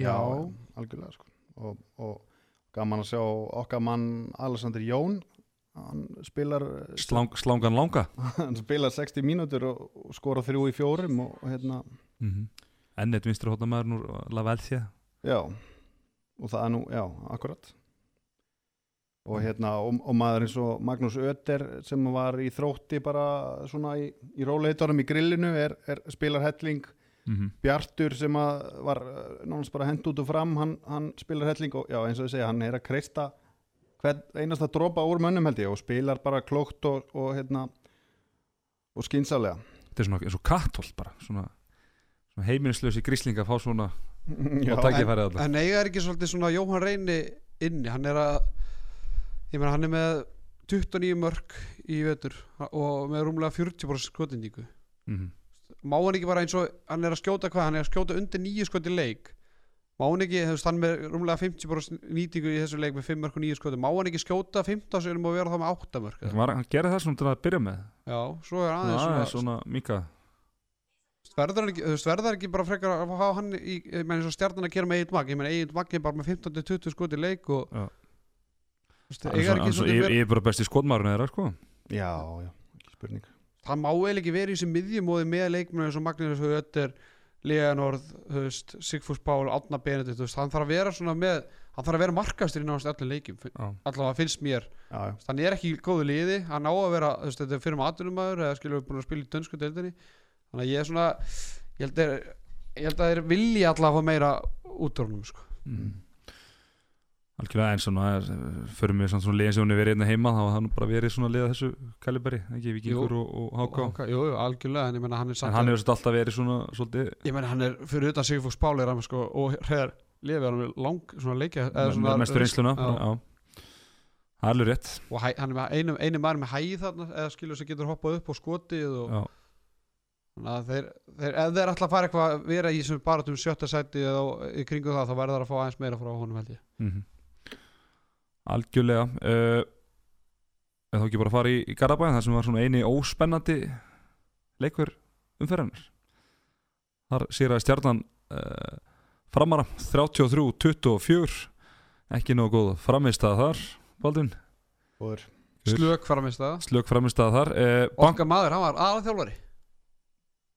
S4: já,
S3: algjörlega sko. Og, og gaman að sjá okkar mann Alexander Jón hann spilar
S2: Slang, Slangan langa?
S3: hann spilar 60 mínútur og, skora þrjú í fjórum og, hérna,
S2: mm -hmm. Enn eitt vinstri hóttamæður Núr Lavelþja
S3: já. Og það er nú, já, akkurat og hérna og, og maður eins og Magnús Ötter sem var í þrótti bara svona í, í róleitorum í grillinu er, er spilar helling.
S2: Mm -hmm.
S3: Bjartur sem var eh, nánast bara hend út og fram hann, hann spilar helling og já eins og ég segja hann er að kreista hvern einasta dropa úr mönnum held ég og spilar bara klókt og, og hérna og skynsalega
S2: Þetta er svona eins og kattholt bara Svona, svona heimilislösi gríslinga Fá svona
S3: já,
S2: Og tækifærið alltaf
S4: en eiga er ekki svolítið svona Jóhann Reyni inni, hann er að ég meina hann er með 29 mörg í vetur og með rúmlega 40% skotindíku
S2: mm -hmm.
S4: má hann ekki bara eins og hann er að skjóta hvað, hann er að skjóta undir nýju skoti leik má hann ekki, þú veist, hann með rúmlega 50% nýtingu í þessu leik með 5 mörg og 9 skoti, má hann ekki skjóta 15 sinum og vera þá með 8 mörg eða?
S2: Hann gerði það svona til að byrja með.
S4: Já, svo er aðeins
S2: er
S4: svona,
S2: svona mika.
S4: Verður hann ekki, þú veist, verður hann ekki bara frekar að hafa hann í, ég meina eins og stjarnan að gera með eigin mag, ég meina eigin mag er bara með 15-20 skoti leik og eiga er ekki
S2: Ég
S4: svolítið
S2: ég er bara besti skotmaðurinn þeirra sko.
S3: Já, já, ekki spurning.
S4: Það má eiginlega ekki verið í þessu miðjumóði með leikmennu Leonord, Sigfús Pál Átna Benedikt, veist, hann þarf að vera svona með hann þarf að vera markastur í náttúrulega allir leikjum
S2: Já.
S4: allavega finnst mér,
S3: já, já,
S4: hann er ekki góðu liði, hann á að vera, veist, þetta er fyrir maður atvinnumæður eða skilur við búin að spila í dönsku deildinni þannig að ég er svona ég held að, ég held að þeir vilji allavega meira út úr honum, sko
S2: mm. Algjörlega en svona eh, Förum við svona, svona liðin sem hún er verið hérna heima Þá var hann bara verið svona liða þessu kaliberi Ekki Vikingur og, og Háká
S4: Ok, Jú, jú, algjörlega, en ég menna hann er
S2: En
S4: samt
S2: hann hefur alltaf verið svona Svolítið
S4: ég menna hann er fyrir utan Sigfús er hann sko, og hreðar lifið hann með lang svona leikja eða
S2: með,
S4: svona,
S2: með mestu reynsluna
S4: Já.
S2: Það er alveg rétt.
S4: Og hæ, hann er einu, einu maður með hæð þarna eða skilur sem getur hoppað upp og skotið og þeir, þeir ef þeir ætla að fara eitthvað að vera í sem bara um sjötta sæti eða í kringu það þá verður það að fá aðeins meira frá honum held ég.
S2: Mm Algjörlega uh, En þá ekki bara að fara í, í Garabæn Það sem var svona eini óspennandi Leikur umferðanar Þar sér að stjarnan uh, Framara 33-24 Ekki nógu góð framist að þar Baldvin?
S3: Góður.
S2: Gull.
S4: slök framist það
S2: Slök framist að þar uh,
S4: okkar maður, hann var aðalþjálfari.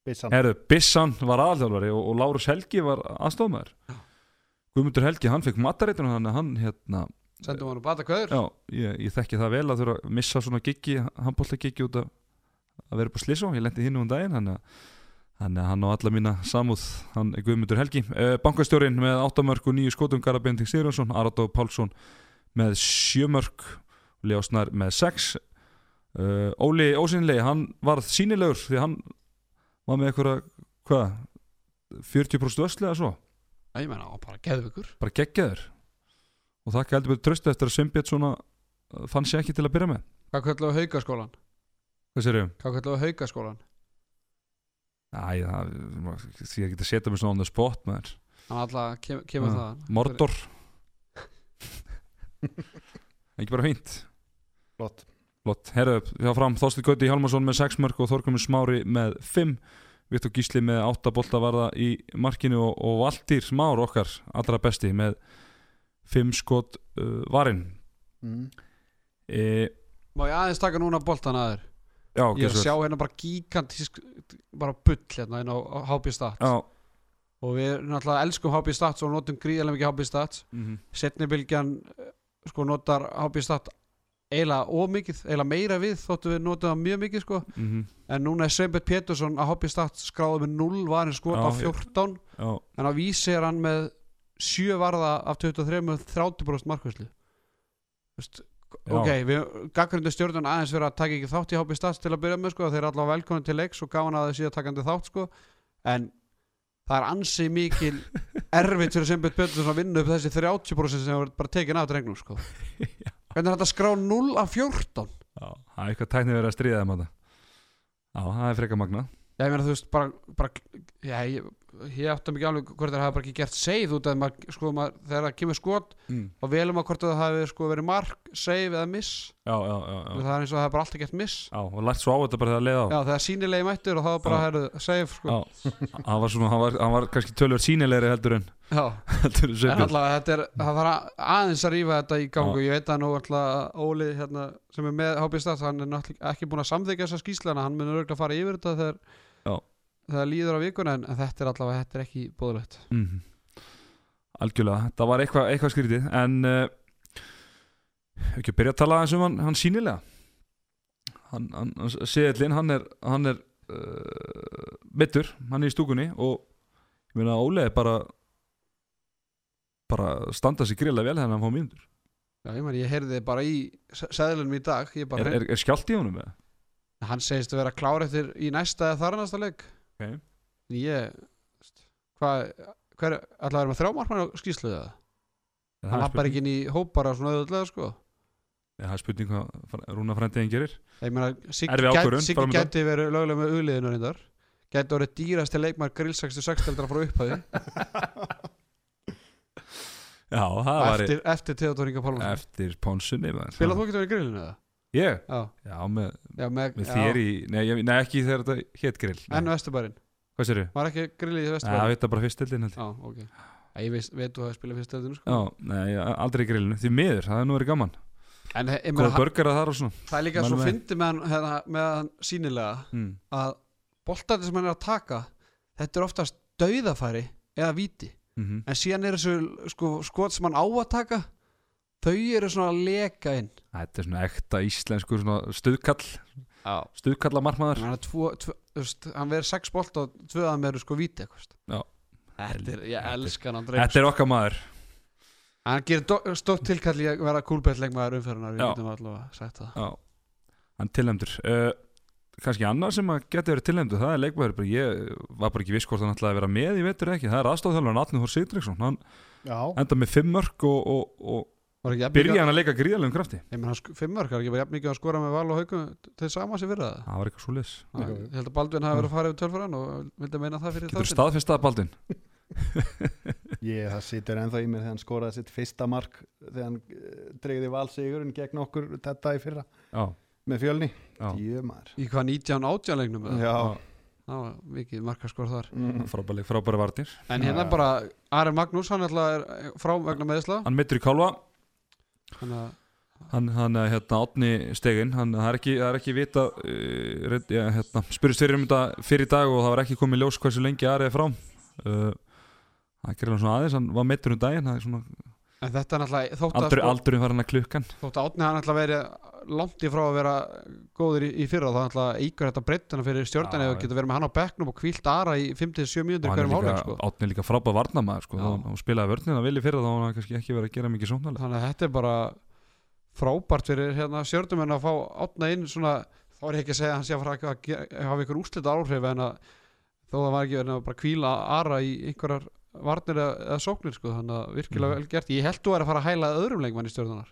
S3: Bissan,
S2: Herðu, Bissan var aðalþjálfari og, og Lárus Helgi var aðstofmaður Guðmundur Helgi, hann fekk að hann hérna
S4: sendum hann að bata köður
S2: Já, ég, ég þekki það vel að þurfa að missa svona giggi, handbólta giggi út af að vera upp á Slissó, ég lendi hinn um daginn þannig að, hann á alla mína samúð, hann er Guðmundur Helgi. Uh, Bankastjórin með 8 mörg og 9 skotum Garabjörn Bending Sigurjónsson, Aradó Pálsson með 7 mörg Leosnar með 6 uh, Óli Ósynlegi, hann varð sínilegur því hann var með eitthvað hvað 40% ösli eða svo?
S4: Ég menna, hann var bara geðvökur
S2: bara geggjaður og þakka heldur betur tröstu eftir að Sveinbjörn svona uh, fann sér ekki til að byrja með.
S4: Hvað kallum við haukaskólan?
S2: hvað sér ég?
S4: Hvað kallum við haukaskólan?
S2: Æ, það, því að geta setja mig svona on the spot maður.
S4: Hann alltaf kem, kemur
S2: Já,
S4: það
S2: Mordor ekki bara fínt.
S3: Flott.
S2: Flott, herðu, hjá fram Þorstein Gauti Hjálmarsson með 6 mörg og Þorkumur Smári með 5 Viktor Gísli með 8 bolta varða í markinu og, og Valtýr Smár okkar allra besti með 5 skot uh, varinn.
S3: Mm.
S2: e,
S4: Má ég aðeins taka núna boltan að þér?
S2: Já,
S4: Ég er að sjá hérna bara gigantísk bara bull hérna inn á HB Stats. Og við náttúrulega elskum HB Stats og notum gríðarlega mikið HB Stats.
S2: Mhm,
S4: setni bylgjan eh, sko notar HB Stats eiginlega ómikið, eiginlega meira við þóttu við notum það mjög mikið sko.
S2: Mhm,
S4: en núna er Sveinbjörn Pétursson að HB Stats skráði með 0 varin skot af 14
S2: já,
S4: en á vísi er hann með 7 varða af 23 með 30% markvæslu Vist,
S2: Já.
S4: ok, við gaggrundu stjórnun aðeins fyrir að taka ekki þátt í HB Stats til að byrja með sko, þeir eru allavega velkomin til leiks og gaman að þeir síðan takandi þátt sko. En það er ansi mikil erfitt fyrir Sveinbjörn Pétursson að vinna upp þessi 30% sem er bara tekin af drengnum sko. Hvernig er þetta að skrá 0 af 14
S2: já Það er eitthvað tæknið verið að stríða þeim að það Já, það er freka magna
S4: Já, ég meina þú veist, bara, bara já, ég, ég áttum ekki alveg hvort það hafa bara ekki gert save út af maður, sko, maður, þegar það kemur skot
S2: mm.
S4: og velum að hvort það hafi sko, verið mark, save eða miss.
S2: Já, já, já,
S4: það er eins og það er bara alltaf gert miss.
S2: Já, og lært svo á þetta bara þegar að leiða á.
S4: Já, þegar sýnilegi mættur og það var bara herðu, save sko.
S2: Hann var svona, hann var, hann var kannski tölvöld sínilegri heldur en heldur en
S4: alltaf þetta er, það var aðeins að rífa þetta í gangu, ég veit að nú alltaf Óli hérna, sem er með HB Stats hann er ekki búin að samþykja þessa skýslana hann munur örgulega að fara yfir þetta þegar,
S2: Já.
S4: þegar líður á vikuna en, en þetta er allavega, þetta er ekki bóðulegt
S2: mm Algjörlega, það var eitthvað, eitthvað skrítið en uh, ekki að byrja að tala aðeins um hann, hann sínilega hann, hann, seðlinn, hann er hann er uh, mittur, hann er í stúkunni og ég meina Óli er bara bara standa sig grilla vel hann fá mínútur
S4: Já, ég, meni, ég heyrði bara í seðlunum í dag
S2: er, er, er skjált í honum eða?
S4: hann segist að vera klár eftir í næsta eða þar næsta leik
S2: Ok.
S4: En ég hvað, hver, ætla að vera með þrjámarkmann á skýsluðu það hann lappar ekki inn í hóp bara svona auðvitað sko.
S2: Er það er spurning hvað Rúna frændiðin gerir.
S4: Siggi gæti, verið löglega með augliðinu reyndar. Gæti orðið dýrasti leikmar grill 66 til að fara upphæði
S2: Já, það var
S4: eftir, eftir Theodor Inga Pálmarsson.
S2: Eftir Pónsunni
S4: spilað þú getur verið í grillinu eða?
S2: Ég?
S4: Já,
S2: Já, með,
S4: já, með,
S2: með
S4: já.
S2: þér í Nei, nei ekki þegar þetta hétt grill Nei.
S4: en Vesturbærin,
S2: Hvað sér
S4: var ekki grillið í
S2: það
S4: Vesturbærin?
S2: veit það bara fyrstildin.
S4: Já, ok Já, Ég veist, veit þú að spila fyrstildinu sko
S2: Já, nei, aldrei grillinu Því miður, það er nú verið gaman
S4: En ég
S2: Góða börgara þar og svona
S4: það er líka
S2: Mælum
S4: svo fyndi með hann, hérna, hann sínilega
S2: mm.
S4: að boltandi sem hann er að taka þetta er oftast dauðafæri eða víti
S2: Mm
S4: en síðan er þessu sko, skot sem hann á að taka þau eru svona að leka inn.
S2: Þetta er svona ekta íslenskur svona stuðkall.
S4: Já.
S2: Stuðkalla marmaður
S4: hann, tvo, tvo, veist, hann verður sex bolt og tvö að með sko víti.
S2: Já.
S4: þetta er, ég elska hann
S2: Þetta er okkar maður.
S4: Hann gerir stótt tilkalli að vera kúlbettleikmaður umferðunar við getum allavega sagt það.
S2: Já, hann tilnæmdur uh, Kannski annar sem að geta verið tilnæmdur Það er leikmaður, bara, ég var bara ekki viss hvort hann ætlaði að vera með í vetur eða ekki. Það er aðstofþjálfur Atni Hór Sigdriksson Hann
S3: Já,
S2: enda með fimm mörk og, og, og byrja hann að leika gríðalegum krafti?
S4: Ég menn hann sk- fimm mörk, er ekki bara jafn mikið að skora með val og haugum til sama sér fyrir það?
S2: Það var eitthvað svo
S4: Já, ég held að Baldvin hafi verið að fara yfir tölfæran og vildi meina það fyrir
S2: Getur
S4: þáttinn.
S2: staðfestað Baldin
S3: ég, það situr ennþá í mér þegar hann skoraði sitt fyrsta mark þegar hann dreigði valsigurinn gegn okkur þetta í fyrra.
S2: Já,
S3: með fjölni.
S2: Já,
S3: Jömar
S4: í hvað 19 átján leiknum eða?
S3: Já,
S4: það var mikið markaskor þar.
S3: Mm.
S2: frábæri, frábæri varnir.
S4: En hérna bara Ari Magnús hann er frá vegna meðisla
S2: Hann mittur í kálva
S4: þannig að
S2: Hann, hann er hérna átni stegin hann, það, er ekki, það er ekki vita uh, reynd, ja, hérna, spurist fyrir um þetta fyrir dag og það var ekki komið ljós hversu lengi er frá. Uh, það gerir hann svona aðeins hann var meittur um daginn það er svona
S4: en þetta er náttúrulega þótt að,
S2: aldur,
S4: sko,
S2: aldurinn var hann að klukkan.
S4: þótt að Átni hann ætla verið langt í frá að vera góður í, í fyrra þá ætla eigur þetta breyttuna fyrir stjórnan
S2: Já,
S4: eða getur verið með hann á bekknum og kvílt Ara í 5-7
S2: og
S4: mínútur
S2: hann er
S4: hverjum hálfleik sko.
S2: átni er líka frábæð varnamæður sko, hann spilaði vörnina vel í fyrra þá hann kannski ekki verið að gera mikið sóknarlega
S4: þannig að þetta er bara frábært fyrir hérna, stjórnumenn að fá Átna inn svona, þá er ekki að segja að hann sé að fara að hafa ykkur úslita áhrif en að þó það var ekki verið að bara kvíla Ara í einhverjar varnir eða, sóknir sko, þannig að virkilega
S2: Mhm.
S4: vel gert ég held þú er að fara að hæla öðrum leikmann í stjórnunar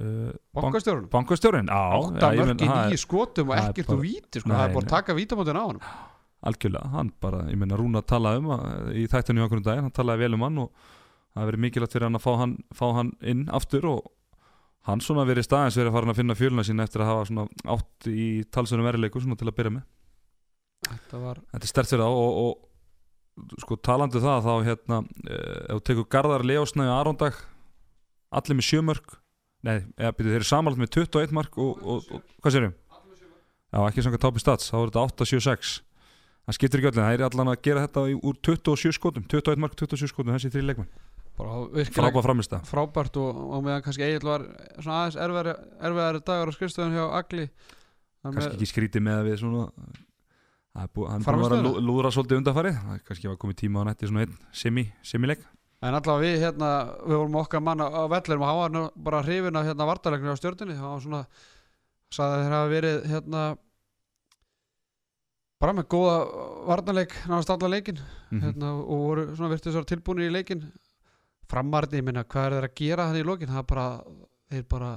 S2: uh,
S4: bankastjórnum
S2: Bankastjórinn, já
S4: átta
S2: já, ég
S4: mörg
S2: meina,
S4: í
S2: er
S4: skotum og
S2: er
S4: ekkert
S2: bara-
S4: úr víti sko. Það er
S2: nei.
S4: að taka vítamótin á hann
S2: Algjörlega, hann bara, ég meina Rúna talaði um að, í þættinu í okkur um daginn, hann talaði vel um hann og það verið mikilvægt fyrir hann að fá hann, fá hann inn aftur og hann svona verið staðins verið að fara að finna fjöluna sína eftir að hafa svona átt í talsönum verileiku svona til að byrja með.
S4: þetta var
S2: Þetta er stert fyrir þá og, og sko talandi um það þá hérna, eh, ef þú tekur Garðar Leosnæði og Arondag, allir með sjömörk, nei, eða byrju, þeir eru samanlagt með 21 mark og, og, og hvað sérum? Já, ekki svona tápi stats, þá er þetta 8-7-6 það skiptir ekki öllum, það er allan að gera þetta úr 27 skotum, 21 mark, 27 skotum þessi þrý leikmenn, framist það
S4: frábært og, og meðan kannski Egil var svona aðeins erfiðari dagar á skrifstöðun hjá Agli.
S2: Kannski ekki skrítið með að við svona hann búin að að lúðra svolítið undanfari, það er kannski var komið tíma á nætti svona einn semi, semileik.
S4: En allavega við hérna, við vorum okkar mann á, vellinum og hann var bara hrifin af hérna vartalegnu á stjórninni, hann var svona sagði að þeir hafa verið hérna bara með góða vartaleg náðast alla leikin
S2: Mhm.
S4: hérna, og voru svona virtið svo tilbúinir í leikin framarni, ég minna, hvað er þeir að gera þannig í lokin, það er bara þeir bara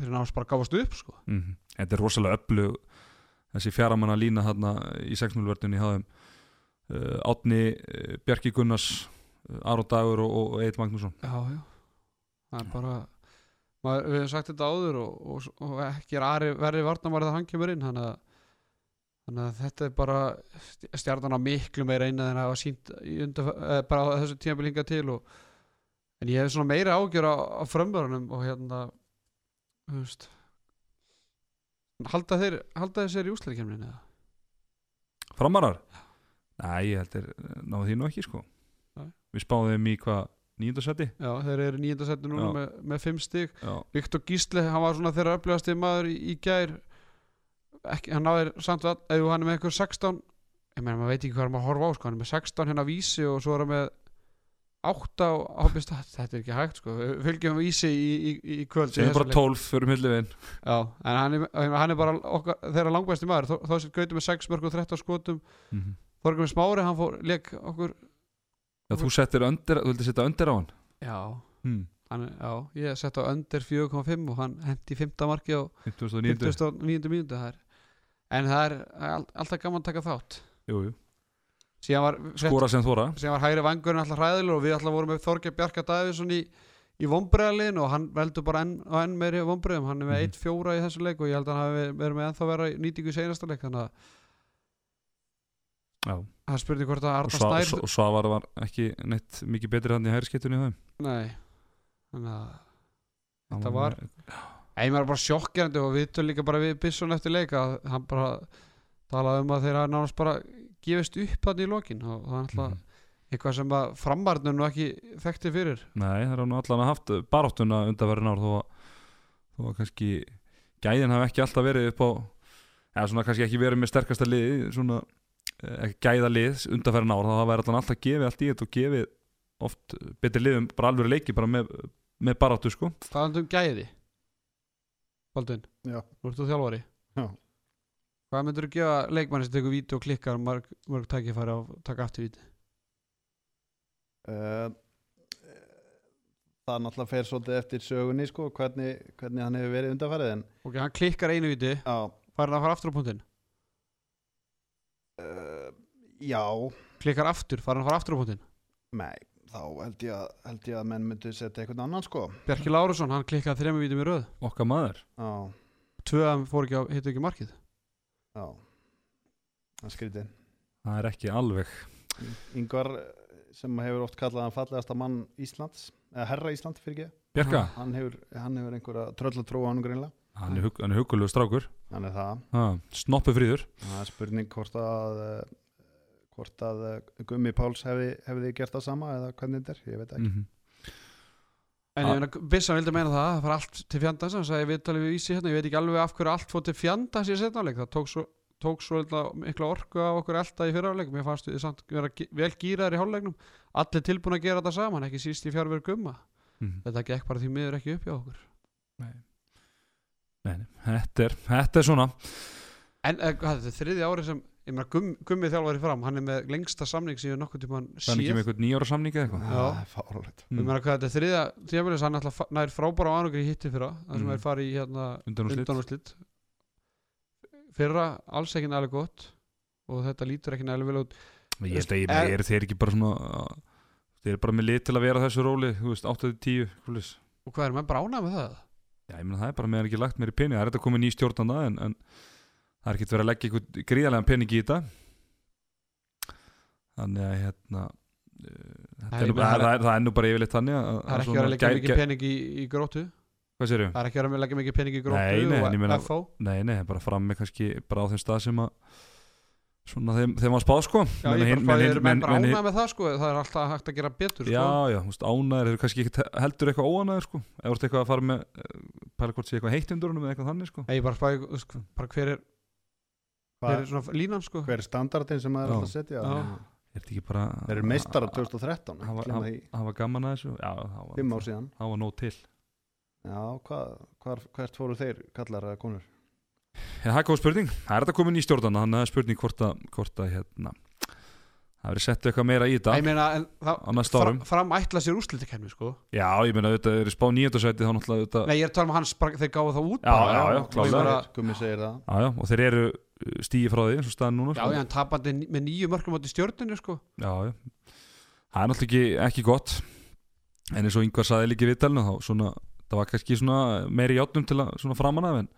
S4: þeir náðast bara gáfast upp sko.
S2: Mhm. Þetta er rosalega öflug þessi fjaramanna lína þarna í 6-0 vörðunni háðum uh, Átni, uh, Bjarki Gunnars uh, Aron Dagur og, og Eitt Magnússon.
S4: Já, já. Það er bara maður, við hefum sagt þetta áður og, og, og ekki er ari, verri varnamar þegar hann kemur inn þannig að, þannig að þetta er bara stjarnan á miklu meira eina en að hafa sínt í undan, eh, bara þessu tímabil hingað til en ég hef svona meira ágjör á, á frömmurunum og hérna þú veist halda þeir halda þeir sér í úsleikemnin eða?
S2: Framarar? Nei, ég held er náðu því nú ekki sko.
S4: Nei.
S2: Við spáðum þeim í hvað nýjöndasetti
S4: já þeir eru nýjöndasettu núna
S2: Já.
S4: með, með fimm stig.
S2: Já,
S4: Viktor Gísli, hann var svona þeirra maður í, í gær. Ekki, hann náður samt að ef hann er með eitthvað 16 ég meina maður veit ekki hvað er maður að horfa á sko, hann er með 16 hérna vísi og svo er hann með 8 á ábyrst þetta er ekki hægt sko, Við fylgjum vísi í, í, í kvöld
S2: segjum
S4: þessum
S2: bara. 12 fyrir milliðin
S4: já, en hann er, hann er bara okkar, þeirra langbæsti maður, þó, þó sem gautum með 6 mörg og 13 skotum,
S2: mm -hmm.
S4: Þorgur með smári hann fór, leik okkur
S2: Já, þú settir öndir, þú vildi setja öndir á hann
S4: já,
S2: hmm.
S4: hann, já ég sett á under 4,5 og hann hendi 5. marki á
S2: 59.
S4: 59. mínútu það er en það er all, alltaf gaman að taka þátt
S2: Jú, jú.
S4: Var,
S2: Skora sem þóra
S4: síðan var hægri vangurinn alltaf hræðilegur og við alltaf vorum með Þorgeir Bjarka Davíðsson í, í vombreðalin og hann veldur bara enn, enn meiri vombreðum, hann er með
S2: Mhm.
S4: 1-4 í þessu leik og ég held að hann verið með ennþá vera nýtingu í seinasta leik þannig að það spurði hvort að
S2: Sva,
S4: Snær
S2: og Svavar var ekki neitt mikið betri hann í hægri skiptunni
S4: nei. Þannig að
S2: Hann
S4: Þetta var- maður er bara sjokkjandi og við tölum líka bara við Bisson eftir leik að hann bara talaði um að þeir hafa nánast bara gefist upp þannig í lokin og það er alltaf
S2: Mhm.
S4: eitthvað sem að framvarnir nú ekki þekkti fyrir
S2: Nei, það er að haft baráttuna undanverðin ár þó að, þó að kannski gæðin hafi ekki alltaf verið upp á eða svona kannski ekki verið með sterkasta lið svona eh, ekki gæða lið undanverðin ár þá það væri allan alltaf gefið allt í þetta og gefið oft betri liðum bara alveg leiki bara með, með baráttu sko
S4: Það um gæði Baldvin,
S3: Já.
S4: nú ert þú þjálfari
S3: Já.
S4: Hvað myndur þú gefa leikmanni sem tekur víti og klikkar mörg, mörg tækifæri á að taka aftur víti?
S3: Uh, það náttúrulega fer svolítið eftir sögunni sko, hvernig, hvernig hann hefur verið undanfærið en
S4: Ok, hann klikkar einu víti,
S3: já,
S4: fær hann að fara aftur á punktinn?
S3: Uh, já.
S4: Klikkar aftur, fær hann að fara aftur á punktinn?
S3: Nei, þá held ég, að, held ég að menn myndu setja einhvern annan sko.
S4: Bjarki Lárusson, hann klikkaði þrejum vítum í röð.
S2: Okkar maður.
S3: Já,
S4: Tvö að hann fór ekki á, hittu ekki markið
S3: já. Það skrítið.
S2: Það er ekki alveg.
S3: Yngvar sem hefur oft kallað hann fallegasta mann Íslands eða herra Ísland fyrir ekki
S2: Bjarka,
S3: hann hefur, hann hefur einhverja tröll að trúa hann greinlega
S2: hann er, hug, hann er hugulegu strákur.
S3: Hann er það.
S2: Ha, snoppu fríður
S3: það er spurning hvort að eh, hvort að eh, Gummi Páls hefði, hefði gert það sama eða hvernig þetta er, ég veit ekki.
S2: Mm
S4: En
S2: Ah.
S4: ég Bissan vildi meina það, það fara allt til fjandans hann sagði við talið við vísi hérna, ég veit ekki alveg af hverju allt fór til fjandans í setnáleik það tók svo, tók svo eitthvað mikla orku af okkur elda í fyrirháleik, mér fannst við samt vera vel gýraðar í hálfleiknum. Allir tilbúin að gera þetta saman, ekki síst í fjárverð gumma.
S2: -hmm.
S4: þetta gekk bara því miður ekki upp hjá okkur.
S2: Nei, nei, þetta er, þetta er svona.
S4: En eh, þetta er þriði ári sem ég meina gum, Gummi þjálfari fram hann er með lengsta samning sem ég nokkuð tímann
S2: Það er ekki
S4: séð.
S2: með eitthvað nýjára samning eða eitthvað?
S3: Það er fáralegt
S4: ég meina hvað þetta er þriðja tímabilið hann alltaf nær frábæra á ánugri hitti fyrra það sem
S2: Mm.
S4: er farið í hérna
S2: Undanúrslit.
S4: undanúrslit fyrra alls ekki nægilega gott og þetta lítur ekki nægilega vel út.
S2: Ég held að ég
S4: Er-
S2: er þeir ekki bara svona Þeir eru bara með lit til að vera þessu róli Þú veist, 8-10 svoleiðis.
S4: og hvað er maður bara ánægð með það?
S2: Já, það er er er ekki verið að leggja eitthvað gríðarlega pening í þetta. Þannig að hérna er,
S4: ég
S2: það, er, er nú bara yfirleitt þannig að,
S4: það er
S2: að
S4: ekki verið að leggja mikið pening í, í grótu
S2: Hvað séru?
S4: það er ekki verið að leggja mikið pening í grótu
S2: Nei, nei, en ég
S4: og
S2: meina-
S4: FH
S2: Nei, nei, bara fram með kannski bara á þeim stað sem að svona þeim, þeim var spáð sko.
S4: Já, ég er bara ánægð með það sko það er alltaf hægt að gera betur sko.
S2: Já, já, þú veist, ánæður eru kannski heldur eitthvað óanæður sko. Eða ert eitthvað að fara með eh, pæla hvort sé eitthvað heitt undur honum eða eitthvað þannig sko.
S4: Ég bara spæði þú veist, bara hver er, hver er svona línan sko.
S3: Hver er standardin sem maður er alltaf að setja.
S2: Er þetta ekki bara
S3: þeir eru meistarar 2013
S2: Það var- Það gaman að þessu? Já, það var,
S3: fimm ár síðan.
S2: það var nóg til.
S3: Já, hvað, hvar, hvert fóru þeir kallar eða konur?
S2: Já, það er góð spurning. Það er þetta komin í stjórnana Þannig að það spurning hvort að, hvort að hérna Það verið sett eitthvað meira í þetta
S4: ég meina,
S2: Á
S4: það fram, fram ætla sér úrslitakefni sko.
S2: Já, ég meina þetta er spá nýjöndasæti þá náttúrulega þetta
S4: Nei, ég er að tala um hans, bara, þeir gáðu það út
S2: Já,
S4: bara,
S2: já, já,
S4: og
S2: klárlega.
S4: ég bara,
S3: Gummi segir það.
S2: Já, já, og þeir eru stíði frá því eins og staðan núna
S4: Já,
S2: sko.
S4: já, hann tapandi með nýju mörgum átti stjórninu sko.
S2: Já, já. Það er náttúrulega ekki, ekki gott. En eins og yngvar saði líka í viðtalinu þá svona, það var kannski svona meiri játnum til að svona framan af en,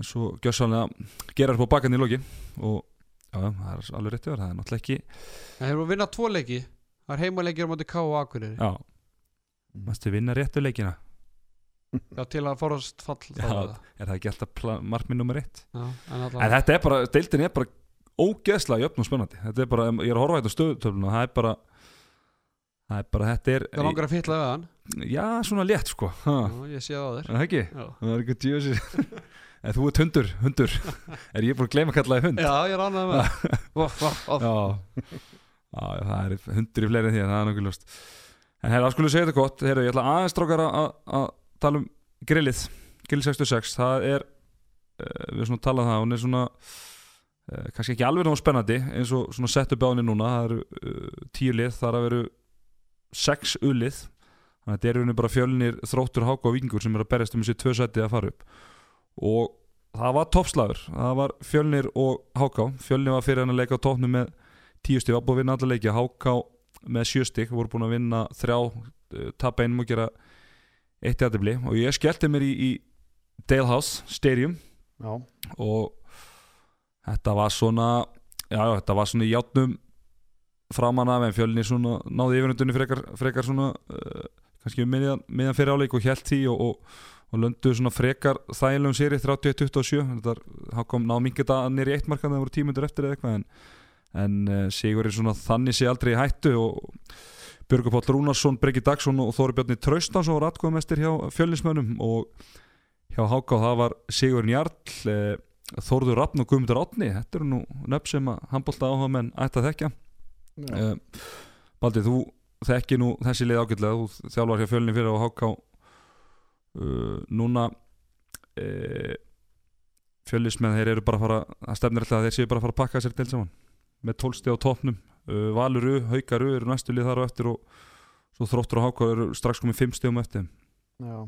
S2: en svo gjössanlega gerar upp á bakan í loki. Og já, það er alveg rétt yfir það er náttúrulega ekki
S4: En þeir eru að vinna tvo leiki. Það er heimaleikir á móti K og Akureyri.
S2: Já, mástu vinna réttu leikina
S4: Já, til að forast fall
S2: Já,
S4: er það.
S2: Er það ekki alltaf markmið nummer eitt?
S4: Já, en
S2: En þetta er bara, deildin er bara ógeðslega jöfn og spennandi. Þetta er bara, ég er að horfa á þetta stöðutöfluna Það er bara Það er bara, þetta er
S4: Það langar að fytla við hann
S2: Já, svona létt sko. Ha,
S4: Já, ég sé það á þér.
S2: Er það ekki?
S4: Já,
S2: Það er ekki djösi En þú ert hundur, hundur. Er ég búin að gleyma að kalla þig hund?
S4: já ég er ánægð með það.
S2: Já, það er hundur í fleiri en því Það er nokkuð ljóst. En hérna, skulum segja þetta gott? Heyrðu, ég ætla aðeins strákar að tala um grillið Grill 66, það er uh, Við erum svona að tala um það Hún er svona uh, kannski ekki alveg náttúrulega spennandi eins og svona sett upp á henni núna það eru uh, tíu lið, það er að veru sex ullið þannig að þetta er í rauninni bara fjölnir þróttur háka og vingur sem er að berjast um þessi tvö seti að fara upp. Og það var toppslagur það var fjölnir og háká fjölnir var fyrir hann að leika á toppnum með tíu stíf, var búin að vinna alla leiki. Háká með sjö stík, voru búin að vinna þrjá, tapa einum og gera eitt jættibli og ég skellti mér í, í Dalehouse Stadium.
S3: Já,
S2: og þetta var svona já, þetta var svona í játnum framan af en fjölni svona náði yfirnundunni frekar, frekar svona uh, kannski um miðjan, miðjan fyrir áleik og hjælt því og, og, og lönduðu svona frekar þægilegum séri 31-27 þetta er- þá kom náðu mingið það nýri eitt markan það voru tímundur eftir eða eitthvað en, en uh, Sigur er svona þannig sé aldrei í hættu og Björgur Páll Rúnarsson, Breki Dagsson og Þóri Bjarni Traustansson var atkvæðumestir hjá fjölnismönnum og hjá Háká það var Sigur Njarl eh, Þórður Rafn og Guðmundur Átni þetta eru nú nöfn sem að handbólta áhuga menn ætti að þekkja. Uh, Baldi, þú þekki nú þessi leið ágætlega, þú þjálfar hjá fjölni fyrir á Háká uh, núna uh, fjölismenn þeir eru bara að fara að stefnir alltaf að þeir séu bara að fara að pakka sér til saman með tólsti á topnum uh, Valuru, Haukaru eru næstu lið þar á eftir og svo þróttur og Háká eru strax komið fimm stegum eftir.
S3: Já,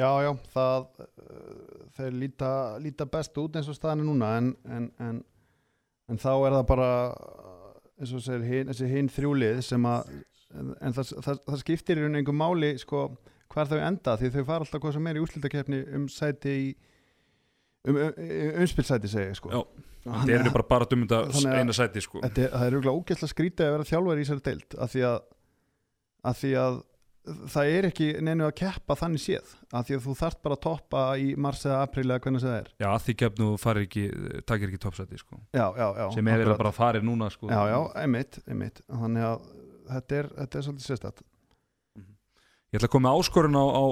S3: já, já það uh, þeir líta, líta best út eins og staðan er núna en, en, en, en þá er það bara eins og segir, hin, hinn þrjúlið sem að en, það, það, það skiptir í raun einhver máli sko, hvar þau enda því þau fara alltaf hvað sem er í úrslitakefni um sæti í um, um, umspilsæti segi ég, sko.
S2: Já, þeir eru
S3: að-
S2: bara bara dumunda
S3: Þannig að-
S2: eina sæti sko.
S3: Það er auðvitað ógæslega skrítið að vera þjálfari í þessari deild af því að, að því að það er ekki neinu að keppa þannig séð af því að þú þarft bara að toppa í mars eða apríl eða hvernig það er
S2: Já, að því gefnu farir ekki, takir ekki toppsæti sko.
S3: já, já, já,
S2: sem er bara farir núna sko.
S3: já, já, einmitt, einmitt þannig að þetta er, þetta er svolítið sérstætt
S2: Ég ætla að koma áskorun á, á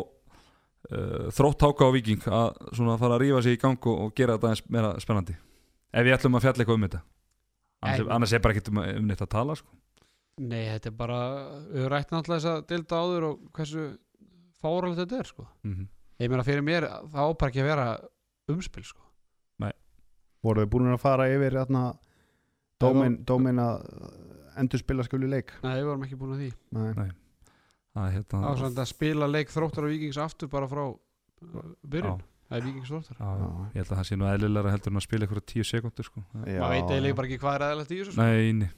S2: uh, þrótt háka á viking að svona fara að rífa sig í gang og, og gera þetta aðeins meira spennandi ef við ætlum að fjalla eitthvað um þetta annars, annars er bara ekkert um, um neitt að tala sko.
S4: Nei, þetta er bara við rættum náttúrulega þess að delta áður og hversu fáralegt þetta er sko.
S2: mm
S4: ég meina fyrir mér það ápar ekki að vera umspil sko.
S2: Nei.
S3: voru þið búin að fara yfir hérna, dómin, dómin að endur spila skuli leik
S4: Nei, við vorum ekki búin að því
S3: Nei.
S2: Nei. Er hérna
S4: að spila leik þróttar og vikings aftur bara frá uh, byrjun. Það er vikings þróttar.
S2: Já, já.
S3: Já.
S2: Ég held að það sé nú eðlilega heldur en að spila ykkur tíu sekundur sko.
S4: Maður veit eiginlega bara ekki hvað er eðalegt í þessu sko.
S2: Nei, nei,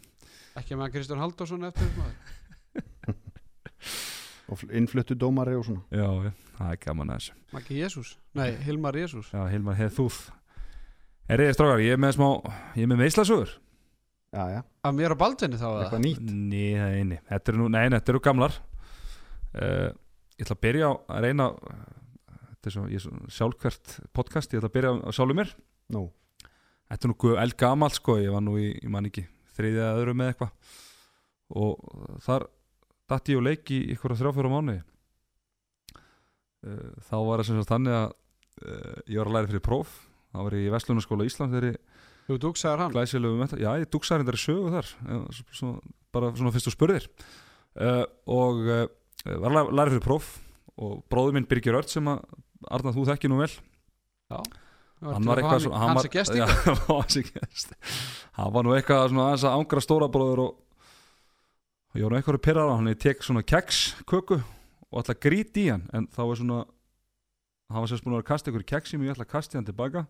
S4: Ekki með Kristján Halldórsson eftir maður.
S3: og fl- innfluttu dómari og svona.
S2: Já, það er gaman að þessu.
S4: Maggi Jésús Nei, Hilmar Jésús
S2: Já, Hilmar heð þúð Er ég strákar, ég er með smá Ég er með
S3: já,
S4: Af mér á Baldvinni þá eða?
S3: eitthvað nýtt.
S2: Nei, það er eini. Þetta eru nú, nei, nei, þetta eru gamlar uh, Ég ætla að byrja á að reyna Þetta er svo, ég er svo sjálfkvært podcast Ég ætla að byrja á sjálfur mér.
S3: Nú,
S2: Þetta er nú eldgamalt sko Ég var nú í, ég man ekki, þriðja eða öðru með eitthvað. Og þar datt ég og leik í ykkur að þrjáfjóra mánuði. Uh, Þá var það sem sagt þannig að uh, Ég var að læra fyrir próf. Þá var ég í Vestlunarskóla Ísland þegar ég
S4: Þú dugsaður hann?
S2: já, ég dugsaði þetta í sögu þar bara svona fyrst þú spurðir. Og var að læra fyrir próf og bróður minn Birgir Ört sem að Arnar þú þekki nú vel.
S4: Já.
S2: Hann var eitthvað svona var, hann var hann var nú eitthvað svona aðeins að ángra stóra bróður og, og ég var nú eitthvað að pyrra á hann. Ég tek svona keks köku og að gríti í hann en þá er svona hann var búin að kasta ykkur keksi og ég ætla að kasta hann tilbaka.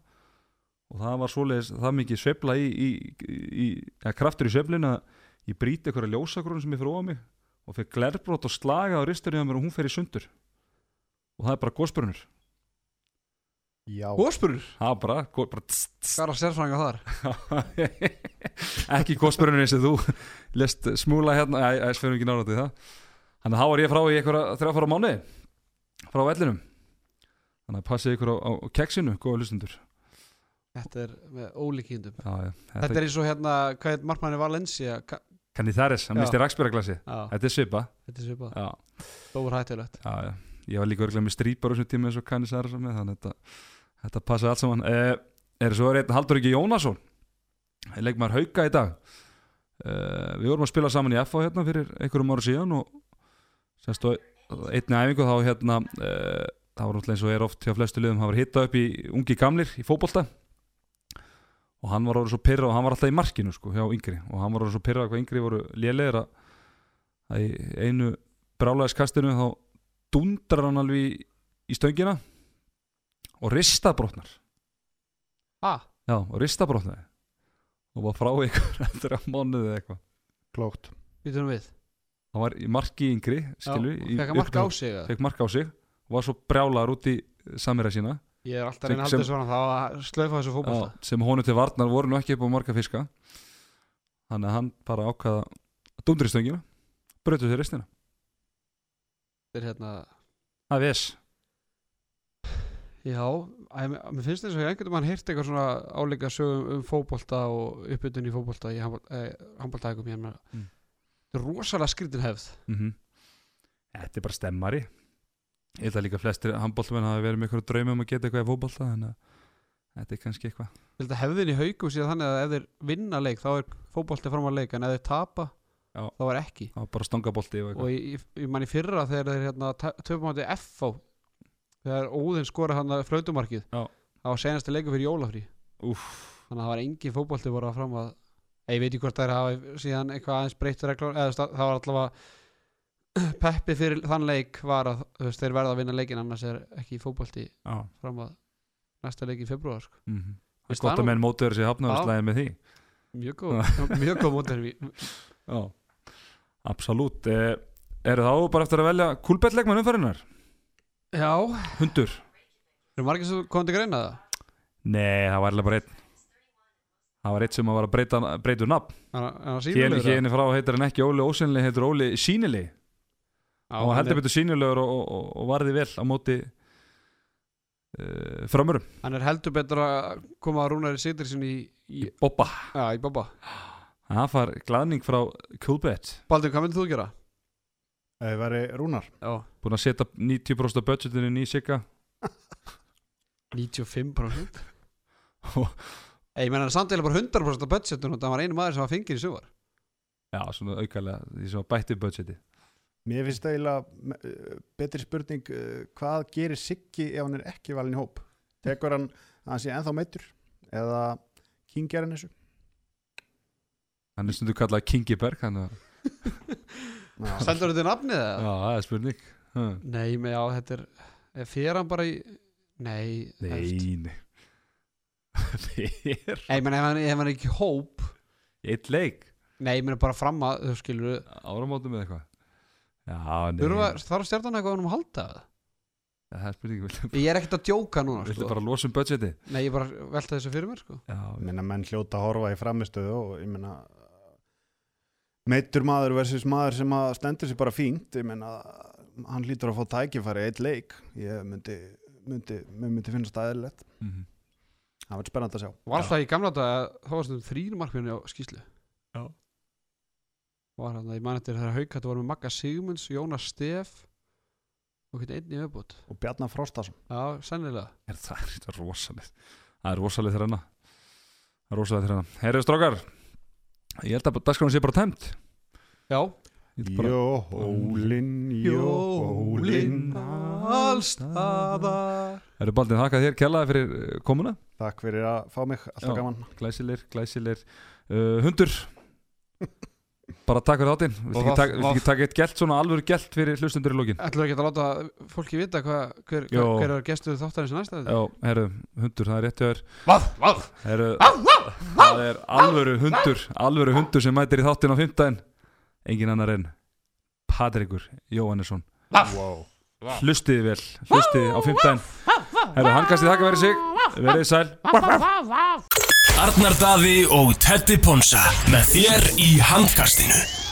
S2: Og það var svoleiðis það mikið sveifla í, í, í, í kraftur í sveiflinu að ég bríti ykkur að ljósagrun sem ég fyrir ofan mig og fyrir glerbrót og slaga á risturinn á mér og hún fer í sundur. Og það er bara gósbrunur
S3: já,
S2: það er bara,
S4: Hvað er að sérfranga þar?
S2: ekki gósbrunur eins og þú lest smúla hérna, æ, æ, fyrir ekki nára til það. Þannig að þá var ég frá í einhverja þrjáfara mánuði frá vellinum. Þannig að passið ykkur á, á keksinu góða hlustundur
S4: Þetta er með ólíkindum.
S2: Já, já,
S4: Þetta
S2: þetta
S4: er eins og hérna, hvað heit markmanni Valencia
S2: Þaris, hann misti rakspyraglasi
S4: Já,
S2: þetta er svipa.
S4: Þetta er svipað
S2: já,
S4: Stór hættulegt.
S2: Já, já. ég var líka örglega með strýpar á þessum tíma eins og kanni þaris þannig að þetta, þetta passi allt saman. Eh, er svo einn Haldur ekki Jónasson leikmaður hauka í dag. Eh, við vorum að spila saman í FA hérna fyrir einhverjum ára síðan og semst á einni æfingu þá hérna eh, það var náttúrulega eins og er oft hjá flestu liðum það var hitta upp í ungi gamlir í fótbolta og hann var orðið svo pyrra og hann var alltaf í markinu sko hjá yngri og hann var orðið svo pyrra hvað yngri voru lélegir að, að í einu brálæðiskastinu þá dundrar hann alveg í, í stöngina. Og ristabrotnar
S4: Ah,
S2: já, og ristabrotnaði og var frá ykkur eftir að mánuði eða eitthvað.
S3: Klókt.
S2: Hann var í marki yngri skilu,
S4: Já, Fekk að marka á sig eða?
S2: fekk mark á sig. Og var svo brjálaður út í samira sína
S4: Ég er alltaf
S2: Sem-
S4: halda svona þá að slöfa þessu fótbolta.
S2: Já, sem honum til varnar voru nú ekki upp á marga fiska. Þannig að hann bara ákvaða að dundri stöngina brötu sér restina
S4: Þetta er hérna
S2: það ves.
S4: Já, að, mér finnst þess að ég einhvern veginn heyrt eitthvað svona áleika sögum um fótbolta og uppbytun í fótbolta í handboltækum hérna.
S2: Mm.
S4: Þetta er rosalega skrítin hefð.
S2: Mm þetta er bara stemmari ég held að líka flestir handbóltamenn hafi verið með eitthvað draumum um að geta eitthvað í fótbolta þannig að þetta er kannski eitthvað
S4: Ég held að hefðin í haukum síðan þannig að ef þeir vinna leik þá er fótbolti fram að leik en ef þeir tapa
S2: Já.
S4: þá er ekki
S2: það var bara stangabolti og
S4: ég, ég, ég man í fyrra þegar þeir hérna, töfum átti FH þegar Óðinn skora hann að flautumarkið
S2: Já.
S4: það var senasti leikur fyrir jólafrí
S2: Úff.
S4: þannig að það var engin fótbolti voru að fram að ég veit ekki hvort þær hafa síðan eitthvað aðeins breytt reglur eða það var allavega peppi fyrir þann leik var að veist, þeir verða að vinna leikin annars er ekki fótbolti
S2: Já.
S4: fram að næsta leik í februar sko.
S2: Mm -hmm.
S4: Veist
S2: gott
S4: það
S2: að
S4: nú?
S2: menn mótuður sér hafnaðarslæði með því.
S4: Mjög góð. Mjög góð mótur
S2: Já, absolutt. Eh, eru þá bara eftir að velja kúlbettleikmann umfærinar
S4: já,
S2: hundur.
S4: Eru margir sem komið til greina það?
S2: Nei, það var alveg bara einn. Það var einn sem var að breyta, breyta nafn.
S4: Hann
S2: Hér hérna frá heitir hann ekki Óli Ósynli heitir Óli Sýnili og
S4: hann,
S2: heldur betur sýnilegur og, og, og varði vel á móti uh, framurum
S4: hann er heldur betur að koma að Rúnari Sittir sinni í, í,
S2: Bobba.
S4: Já, í Bobba.
S2: Það far glaðning frá Coolbet.
S4: Baldur, hvað myndir þú gera?
S3: það væri rúnar.
S4: Já,
S2: Búin að setja 90% af budgetinu inn í Sigga.
S4: 95% Ég meina samt eða bara 100% af budgetun og það var einu maður sem var fengið í sumar.
S2: Já, svona aukalega Því sem var bætti budgeti
S3: mér finnst það eiginlega uh, betri spurning uh, hvað gerir Siggi ef hann er ekki valin í hóp? Tekur hann að hann sé ennþá meittur eða Kingjarinn þessu?
S2: Hann er stundu kallað Kingiberg hann að,
S3: Já,
S4: Stendur þetta nafnið
S2: Já,
S4: eða?
S2: það er spurning. Ha.
S4: Nei, með já, þetta er er Fyrir hann bara í Nei.
S2: Nei, nei. Þér
S4: Nei, menn ef hann, ef hann er ekki í hóp
S2: Eitt leik?
S4: Nei, menn bara fram að, þú skilur
S2: Áramótum eða eitthvað? Já,
S4: þarf stjarnan eitthvað um að halda? Það?
S2: Já, Það er spurning
S4: Ég er ekkert að djóka núna,
S2: viltu
S4: sko.
S2: bara losa um budgeti
S4: Nei, ég bara velta þessu fyrir mér, sko.
S2: Já,
S3: Ég meina menn hljóta að horfa í framistöðu og ég meina meittur maður versus maður sem að stendur sér bara fínt ég meina hann lítur að fá tækifæri eitt leik. Ég myndi, myndi, myndi, myndi finnast aðeinslegt
S2: mhm.
S3: það verður spennandi að sjá.
S4: Var alltaf í gamla dag að þá varst um þrýr markminni á skýslu
S2: Já.
S4: Var hann að ég man eftir þegar haukættu voru með Magga Sigmunds, Jónas Stef og hvernig einn í viðbútt
S3: og Bjarnar Frostason.
S4: Já, sennilega.
S2: Er það er þetta rosalegt. Það er rosalegt þeirra hana Það er rosalegt þeirra hana Herðu strókar Ég held að dagskráin sé bara tæmt.
S4: Já,
S2: Ég ætla bara-
S3: Jólin, jólin
S4: allstaðar.
S2: Herðu Baldin, þakka þér kjallaði fyrir eh, komuna.
S3: Takk fyrir að fá mig, alltaf
S2: Já.
S3: gaman.
S2: Glæsilegir, glæsilegir. Uh, Hundur Bara takk fyrir þáttinn. Viltu
S4: Og
S2: ekki taka- viltu ekki taka eitt gelt svona alvöru gelt fyrir hlustundur í lókin
S4: Ætlum við ekki að láta fólki vita hva, hver,
S2: Jó.
S4: hver er gestur þáttarins næsta þetta?
S2: Já, herru, hundur, það er rétt hjá þér.
S4: Vaff, vaff
S2: Herru, það er alvöru hundur Alvöru hundur sem mætir í þáttinn á fimmtæðin Engin annar en Patrikur Jóhannesson.
S3: Wow.
S2: Hlustiði vel, hlustiði á fimmtæðin Herru, hann kastið þakka verið sig. Verið sæl
S1: Arnar Daði og Teddy Ponsa með þér í handkastinu